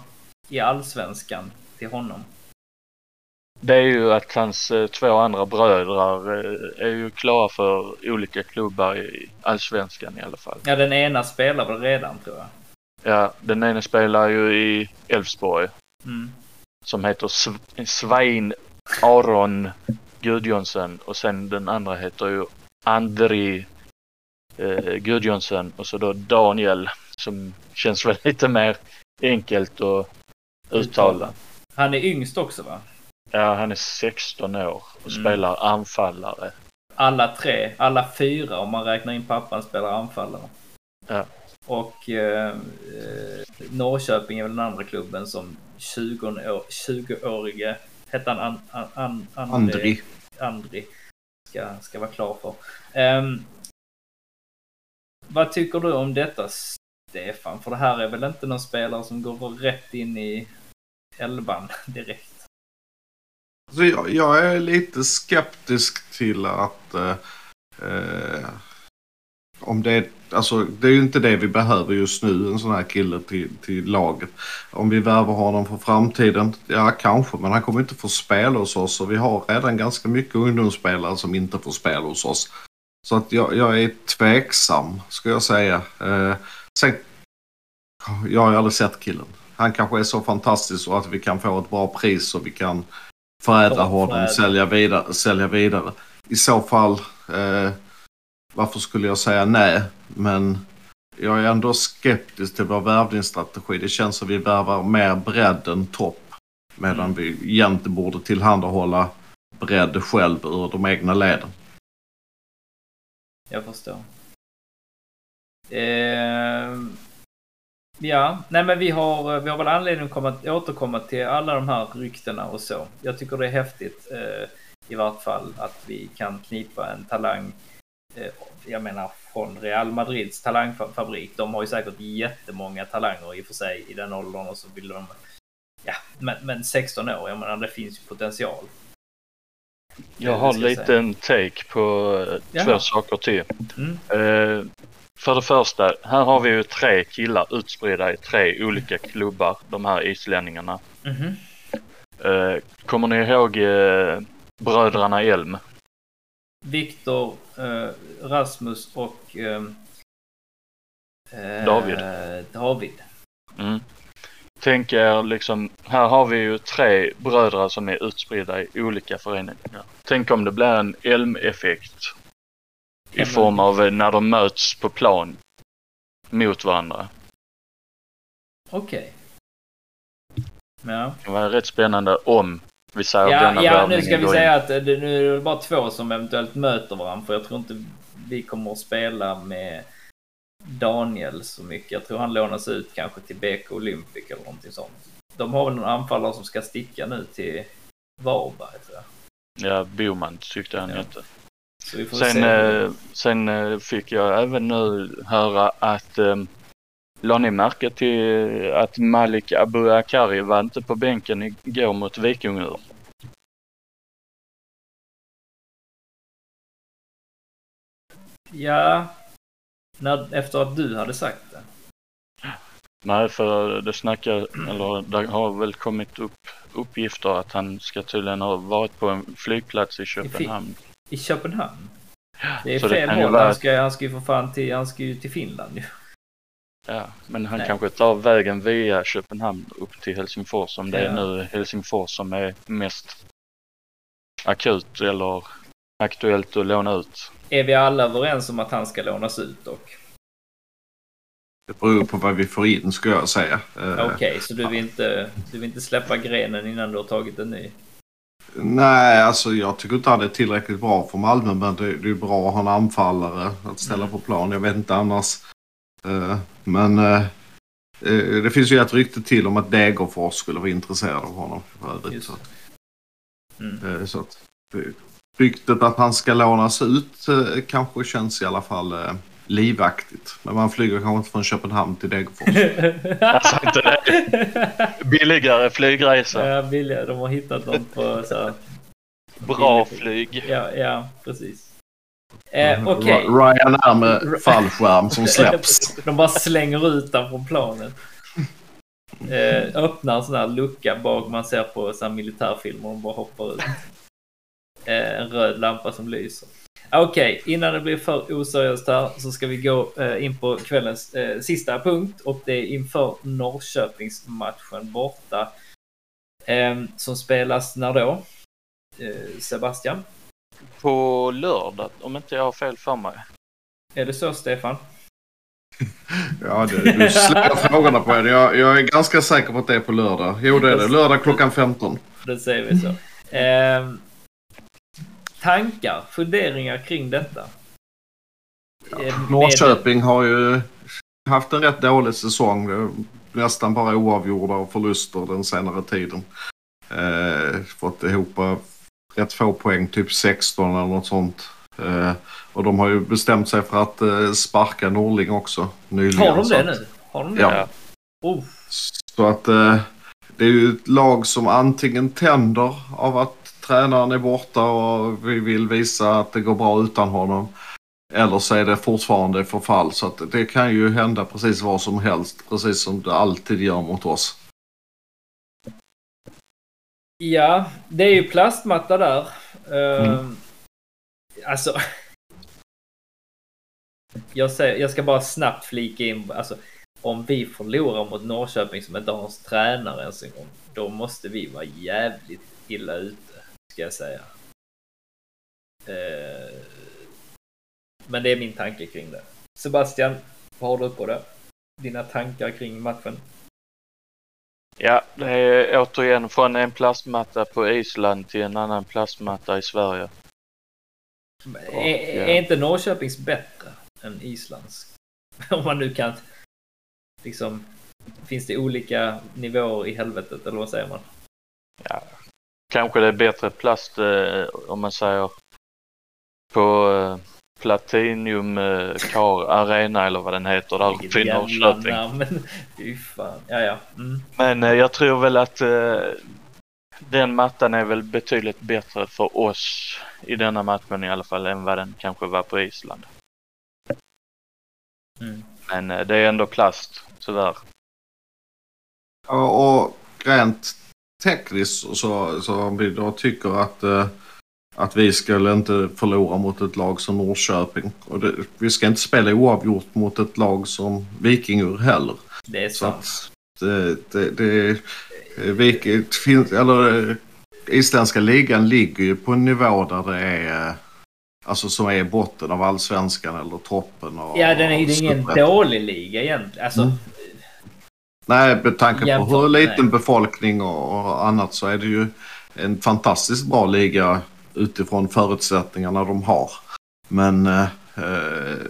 i allsvenskan till honom? Det är ju att hans eh, två andra bröder är ju klara för olika klubbar i allsvenskan i alla fall. Ja, den ena spelar väl redan tror jag. Ja, den ena spelar ju i Elfsborg Mm. som heter Sv- Svein Aron Gudjonsen och sen den andra heter ju Andri eh, Gudjonsen och så då Daniel som känns väl lite mer enkelt att uttala. Han är yngst också va? Ja, han är 16 år och Mm. spelar anfallare. Alla tre, alla fyra om man räknar in pappan spelar anfallare. Ja. Och eh, eh, Norrköping är väl den andra klubben som 20 år, 20-årige, hette han an, an, an, Andri, Andri. Andri ska, ska vara klar för. Ehm, vad tycker du om detta Stefan? För det här är väl inte någon spelare som går rätt in i elvan direkt? Alltså jag, jag är lite skeptisk till att... Eh, eh, om det, alltså, det är ju inte det vi behöver just nu, en sån här kille till, till laget. Om vi värvar honom för framtiden, ja kanske, men han kommer inte få spela hos oss och vi har redan ganska mycket ungdomsspelare som inte får spela hos oss. Så att jag, jag är tveksam, ska jag säga. Eh, sen, jag har ju aldrig sett killen. Han kanske är så fantastisk så att vi kan få ett bra pris och vi kan förädla honom, sälja vidare, sälja vidare. I så fall, eh, varför skulle jag säga nej? Men jag är ändå skeptisk till vår värvningsstrategi. Det känns som vi värvar mer bredd än topp. Medan vi egentligen borde tillhandahålla bredd själv ur de egna leden. Jag förstår. Eh, ja, nej men vi har, vi har väl anledning att komma, återkomma till alla de här ryktena och så. Jag tycker det är häftigt eh, i vart fall att vi kan knipa en talang. Eh, jag menar från Real Madrids talangfabrik. De har ju säkert jättemånga talanger i och för sig i den åldern och så vill de. Ja, men, men 16 år, jag menar det finns ju potential. Jag har lite en take på eh, Jaha. två saker till. Mm. Eh, för det första, här har vi ju tre killar utspridda i tre olika klubbar, de här islänningarna. Mhm. Eh, kommer ni ihåg eh, bröderna Elm? Viktor, eh, Rasmus och eh, eh, David. David. Mm. Tänk er liksom, här har vi ju tre bröder som är utspridda i olika föreningar. Tänk om det blir en Elm-effekt i form av när de möts på plan mot varandra. Okej. Ja. Det var rätt spännande om vi säger Ja, denna ja nu ska vi säga in. att eh, det, nu är det bara två som eventuellt möter varandra. För jag tror inte vi kommer att spela med Daniel så mycket. Jag tror han lånas ut kanske till BK Olympic eller någonting sånt. De har väl någon anfallare som ska sticka nu till Varberg tror jag. Ja, Boman tyckte han Ja. vi får Sen, se. eh, sen eh, fick jag även nu höra att eh, La ni märke till att Malik Abubakari var inte på bänken igår mot Vikingör? Ja, när, efter att du hade sagt det. Nej, för det snackar, eller det har väl kommit upp uppgifter att han ska tydligen ha varit på en flygplats i Köpenhamn. I Köpenhamn? Det är Så det fel ju håll. vara- Han ska, han ska ju för fan till, han ska ju till Finland ju. Ja, men han Nej. kanske tar vägen via Köpenhamn upp till Helsingfors om det Ja. är nu Helsingfors som är mest akut eller aktuellt att låna ut. Är vi alla överens om att han ska lånas ut dock? Det beror på vad vi får in skulle jag säga. Eh, Okej, så du vill, inte, du vill inte släppa grenen innan du har tagit en ny? Nej, alltså jag tycker inte han är tillräckligt bra för Malmö men det, det är bra att ha en anfallare att ställa Mm. på plan. Jag vet inte annars. Eh, men eh, eh, det finns ju ett rykte till om att Degerfors skulle vara intresserad av honom. Så att, Mm. så att, ryktet att han ska lånas ut kanske känns i alla fall livaktigt. Men man flyger kanske inte från Köpenhamn till Degerfors. Alltså inte det. Billigare flygresa. Ja, billiga. De har hittat dem på så här. Bra flyg. Ja, ja precis. Eh, Okej. Ra- Ryanair med fallskärm som släpps. De bara slänger ut den från planet. Eh, öppnar en sån här lucka bak man ser på så militärfilmer. De bara hoppar ut. Eh, en röd lampa som lyser. Okej, innan det blir för oseriöst här så ska vi gå eh, in på kvällens eh, sista punkt och det är inför Norrköpingsmatchen borta. Eh, som spelas när då? Eh, Sebastian? På lördag, om inte jag har fel för mig. Är det så Stefan? Ja, det, du slänger frågorna på en. Jag, jag är ganska säker på att det är på lördag. Jo, det är det. Lördag klockan 15. Det säger vi så. Eh, tankar, funderingar kring detta? Eh, med- Norrköping har ju haft en rätt dålig säsong. Nästan bara oavgjorda och förluster den senare tiden. Eh, fått ihop rätt få poäng, typ 16 eller något sånt. Eh, och de har ju bestämt sig för att eh, sparka Norling också nyligen. Har de det nu? Har de det? Ja. Oh, Så att eh, det är ju ett lag som antingen tänder av att tränaren är borta och vi vill visa att det går bra utan honom. Eller så är det fortfarande förfall. Så att det kan ju hända precis vad som helst. Precis som det alltid gör mot oss. Ja, det är ju plastmatta där. Mm. Ehm, Alltså... Jag, säger, jag ska bara snabbt flika in. Alltså, om vi förlorar mot Norrköping som inte har någon tränare ens en gång. Då måste vi vara jävligt illa ute, ska jag säga. Eh, men det är min tanke kring det. Sebastian, vad har du på det? Dina tankar kring matchen? Ja, det är återigen från en plastmatta på Island till en annan plastmatta i Sverige. Är, är inte Norrköpings bättre än Islands? Om man nu kan... Liksom... Finns det olika nivåer i helvetet, eller vad säger man? Ja, kanske det är bättre plast eh, om man säger på eh, Platinum eh, Car Arena eller vad den heter där uppe i Norrköping. fan. Ja, ja. Mm. Men eh, jag tror väl att eh, den mattan är väl betydligt bättre för oss i denna matchen i alla fall än vad den kanske var på Island. Mm. Men eh, det är ändå plast, tyvärr. Ja, och rent tekniskt så, så om vi då tycker att, eh, att vi skulle inte förlora mot ett lag som Norrköping. Och det, vi ska inte spela oavgjort mot ett lag som Vikingur heller. Det är Så sant. att det, det, det, Vik, det finns, eller isländska ligan ligger ju på en nivå där det är Alltså som är botten av allsvenskan eller toppen av Ja, den är ju ingen dålig liga egentligen. Alltså, Mm. Nej, med tanke på hur liten befolkning och, och annat så är det ju en fantastiskt bra liga utifrån förutsättningarna de har. Men eh, eh,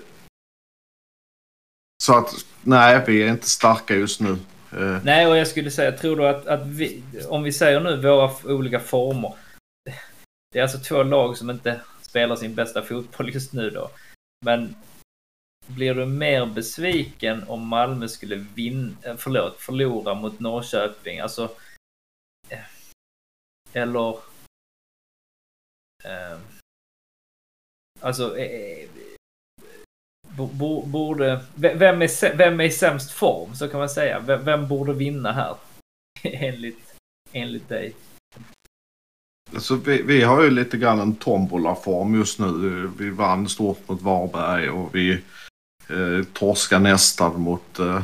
så att nej, vi är inte starka just nu. Eh, Nej, och jag skulle säga, tror du att, att vi, om vi säger nu våra olika former. Det är alltså två lag som inte spelar sin bästa fotboll just nu då. Men blir du mer besviken om Malmö skulle vinna, eh, förlåt, förlora mot Norrköping? Alltså, eh, eller... Eh, alltså, eh, eh Borde, vem är, vem är i sämst form, så kan man säga. Vem, vem borde vinna här? enligt, enligt dig. alltså vi, vi har ju lite grann en tombola-form just nu. Vi vann stort mot Varberg och vi eh, torskar nästan mot eh,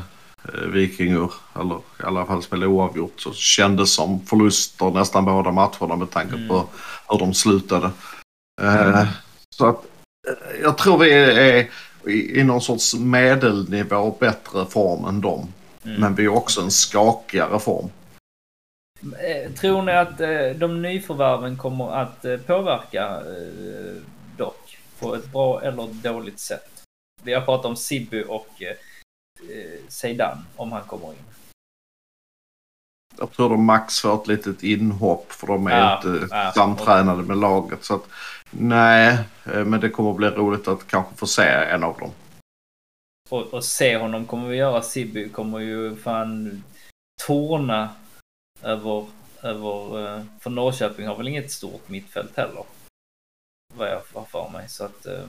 Vikingur. Eller i alla fall spelade oavgjort. Så kändes som förluster nästan båda matcherna med tanke Mm. på hur de slutade. Eh, så att eh, jag tror vi är i, någon sorts medelnivå bättre form än dem. Mm. Men vi är också en skakigare form. Eh, Tror ni att eh, de nyförvärven kommer att eh, påverka eh, dock på ett bra eller dåligt sätt? Vi har pratat om Sibby och eh, eh, Zeidan, om han kommer in. Jag tror de max får ett litet inhopp för de är Ja, inte ja. samtränade med laget. Så att, nej, eh, men det kommer bli roligt att kanske få se en av dem. Och, och se honom kommer vi göra. Sibby kommer ju fan torna över, över... eh, För Norrköping har väl inget stort mittfält heller. Vad jag har för mig. Så att... eh, eh,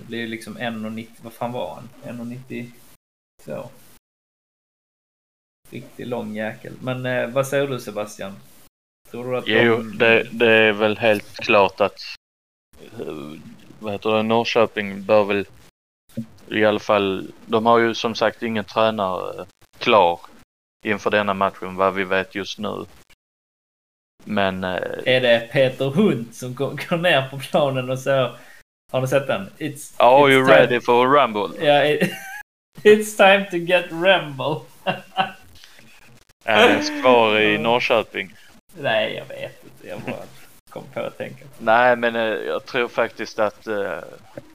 Det blir liksom 1,90... Vad fan var han? 1,92. Riktigt lång jäkel. Men eh, vad säger du Sebastian? Tror du att Jo, de... det, det är väl helt klart att eh, vad heter det, Norrköping bör väl i alla fall, de har ju som sagt ingen tränare eh, klar inför denna matchen vad vi vet just nu. Men eh, Är det Peter Hunt som går, ner på planen och säger... Har du sett den? It's, are it's you time- ready for a rumble? Ja, it, it's time to get Rambo. Är ens kvar i Norrköping? Nej, jag vet inte. Jag bara kom på att tänka. Nej, men eh, jag tror faktiskt att eh,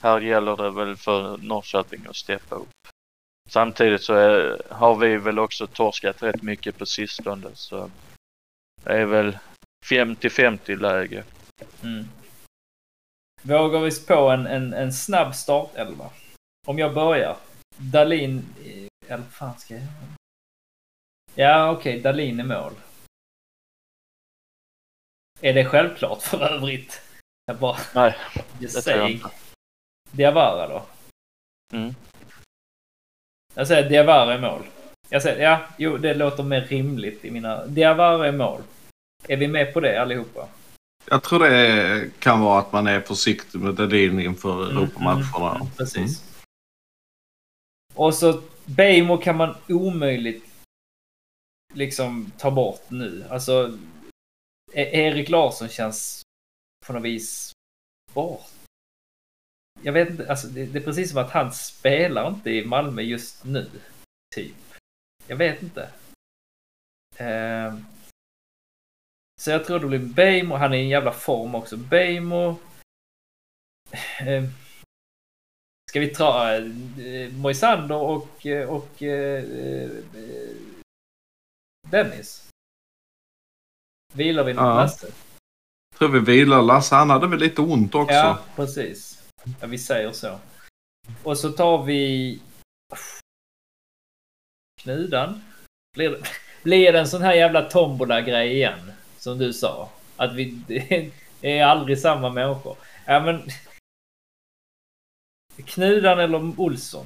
här gäller det väl för Norrköping att steppa upp. Samtidigt så eh, har vi väl också torskat rätt mycket på sistone så det är väl 50-50 läge. Mm. Vågar vi på en, en, en snabb startelva? Om jag börjar. Dalin... eh, Eller fan ska jag? Ja, okej. Dalin i mål. Är det självklart för övrigt? Jag bara... Nej. det tror jag inte. Diawara då? Mm. Jag säger Diawara i mål. Jag säger, ja, jo, det låter mer rimligt i mina... Diawara i mål. Är vi med på det allihopa? Jag tror det kan vara att man är försiktig med Dedin inför Mm, Europamatcherna. mm, precis. Och så Bejmo kan man omöjligt liksom ta bort nu. Alltså, E- Erik Larsson känns på något vis bort. Jag vet inte, alltså det, det är precis som att han spelar inte i Malmö just nu. Typ. Jag vet inte. Ehm. Så jag tror det blir Bejmo, han är i en jävla form också. Bejmo. Ehm. Ska vi ta eh, Moisander och, eh, och eh, eh, Dennis? Vilar vi Ja. Lasse? tror vi vilar Lasse. Han hade väl lite ont också. Ja, precis. Ja, vi säger så. Och så tar vi Knudan. Blir blir det en sån här jävla tombola-grej igen? Som du sa. Att vi är aldrig samma människor. Ja, men... Knudan eller Olsson?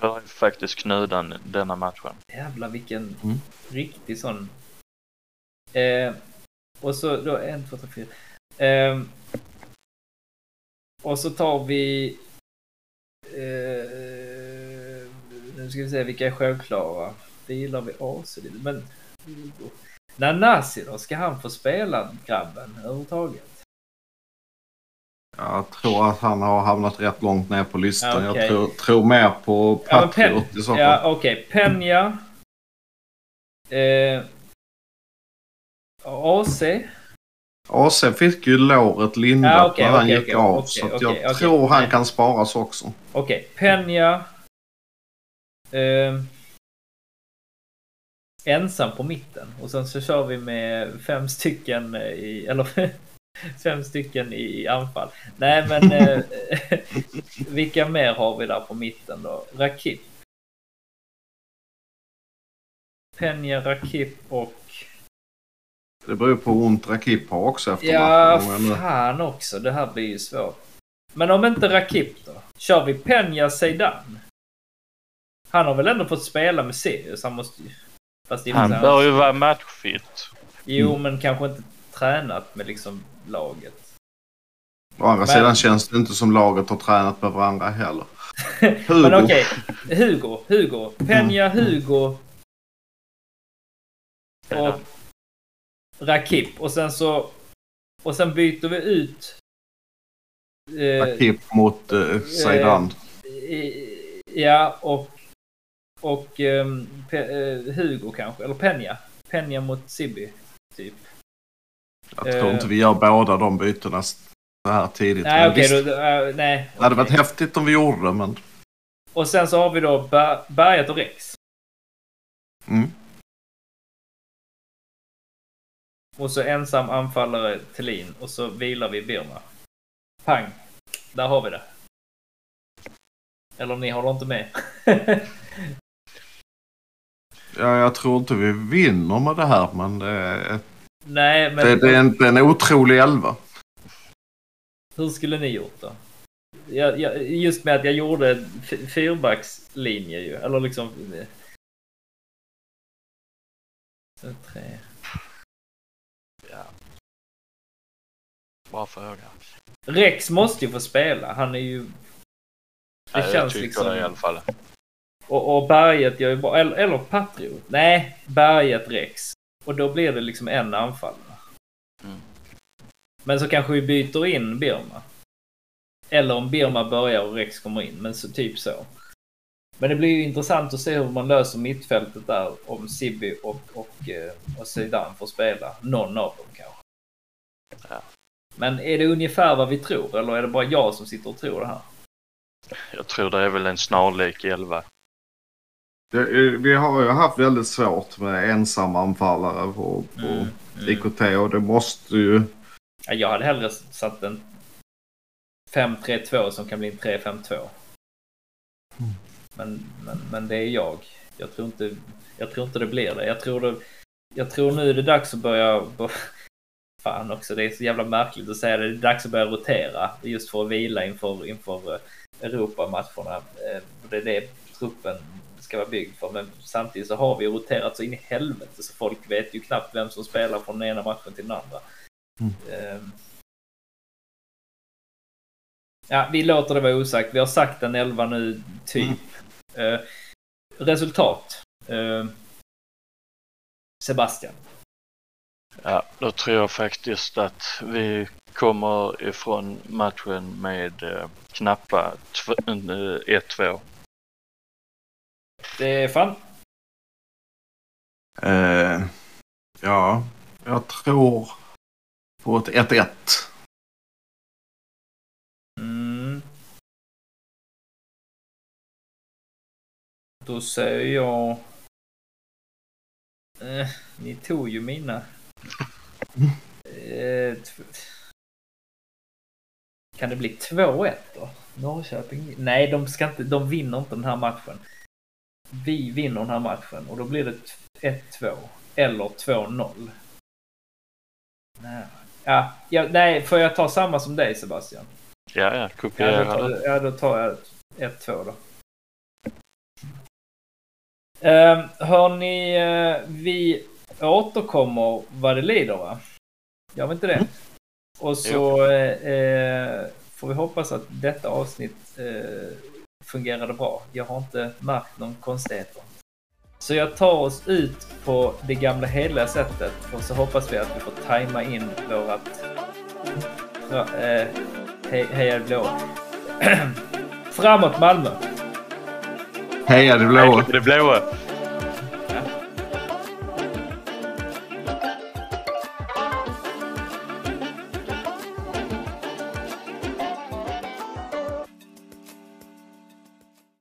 Jag är faktiskt Knudan denna matchen. Jävlar vilken Mm. riktig sån. Eh, och så då en, två, tre, fyra. Eh, och så tar vi... Eh, nu ska vi se vilka är självklara. Det gillar vi AC. Men... Nanasi då? Ska han få spela grabben överhuvudtaget? Jag tror att han har hamnat rätt långt ner på listan. Ja, okej. Jag tror, tror mer på Ja, Patriot Pen- i så fall. Ja, okej. Penja. Eh, AC. AC fick ju låret lindat Ja, okej, när han okej, gick av. så jag tror han kan sparas också. Okej, Penja. Eh, ensam på mitten. Och sen så kör vi med fem stycken i, eller fem stycken i anfall. Nej men eh, vilka mer har vi där på mitten då? Rakip. Penja, Rakip och... Det beror på hur ont Rakip har också efter Ja, matchen. Fan också. Det här blir ju svårt. Men om inte Rakip då? Kör vi Penja Zeidan? Han har väl ändå fått spela med Sirius? Han måste ju... Han bör ju vara matchfit. Jo, men kanske inte tränat med liksom laget. Å andra Men- sidan känns det inte som laget har tränat med varandra heller. Hugo. Men okej, Hugo, Hugo. Penja, Hugo och Rakip. Och sen så... Och sen byter vi ut... eh, Rakip mot uh, Zeidan. i- Ja, och... Och ehm, eh, Hugo kanske, eller Penja. Penja mot Sibi, typ. Jag tror eh, inte vi gör båda de bytena så här tidigt. Nej, okej. visst, då, äh, nej. Det hade varit häftigt om vi gjorde det, men... Och sen så har vi då Ber- Berget och Rex. Mm. Och så ensam anfallare Thelin och så vilar vi Birma. Pang! Där har vi det. Eller om ni håller inte med? Ja, jag tror inte vi vinner med det här, men det är, Nej, men det, det är, en, det är en otrolig elva. hur skulle ni gjort då? Jag, jag, just med att jag gjorde fyrbackslinje ju, eller liksom... Så, tre. Bra fråga. Rex måste ju få spela. Han är ju... Det Ja, jag känns tycker liksom... det i alla fall. Och, och berget gör ju bra. Eller, eller Patriot. Nej, berget Rex. Och då blir det liksom en anfallare. Mm. Men så kanske vi byter in Birma. Eller om Birma börjar och Rex kommer in. Men så, typ så. Men det blir ju intressant att se hur man löser mittfältet där. Om Sibi och, och, eh, och Zidane får spela. Någon av dem kanske. Ja. Men är det ungefär vad vi tror? Eller är det bara jag som sitter och tror det här? Jag tror det är väl en snarlik elva. Det, vi har ju haft väldigt svårt med ensamma anfallare på, på Mm, mm. IKT och det måste ju... Ja, Jag hade hellre satt en 5-3-2 som kan bli en 3-5-2. Men, men, men det är jag. Jag tror, inte, jag tror inte det blir det. Jag tror, det, jag tror nu är det dags att börja... fan också, det är så jävla märkligt att säga det. Det är dags att börja rotera just för att vila inför, inför eh, Europamatcherna. Eh, Det är det truppen ska vara byggd för. Men samtidigt så har vi roterat så in i helvete så folk vet ju knappt vem som spelar från den ena matchen till den andra. Eh, Ja, vi låter det vara osagt. Vi har sagt en 11 nu, typ. Eh, resultat. Eh, Sebastian. Ja, då tror jag faktiskt att vi kommer ifrån matchen med eh, knappa tv- eh, 1-2. Stefan. Eh, ja, jag tror på ett 1-1. Mm. Då säger jag... Eh, ni tog ju mina. Eh, kan det bli 2-1 då? Norrköping? Nej, de, ska inte, de vinner inte den här matchen. Vi vinner den här matchen och då blir det 1-2 eller 2-0. Nej. Ja, ja, nej, får jag ta samma som dig Sebastian? Ja, ja, Ja, kopiera då tar, ja, då tar jag 1-2 då. Uh, hörni, eh, vi återkommer vad det lider va? Gör vi inte det? Och så eh, eh, får vi hoppas att detta avsnitt eh, fungerade bra. Jag har inte märkt någon konstigheter. Så jag tar oss ut på det gamla hederliga sättet och så hoppas vi att vi får tajma in vårat fra, eh, he, heja det blå. Framåt Malmö! Heja det blåa! Det blåa.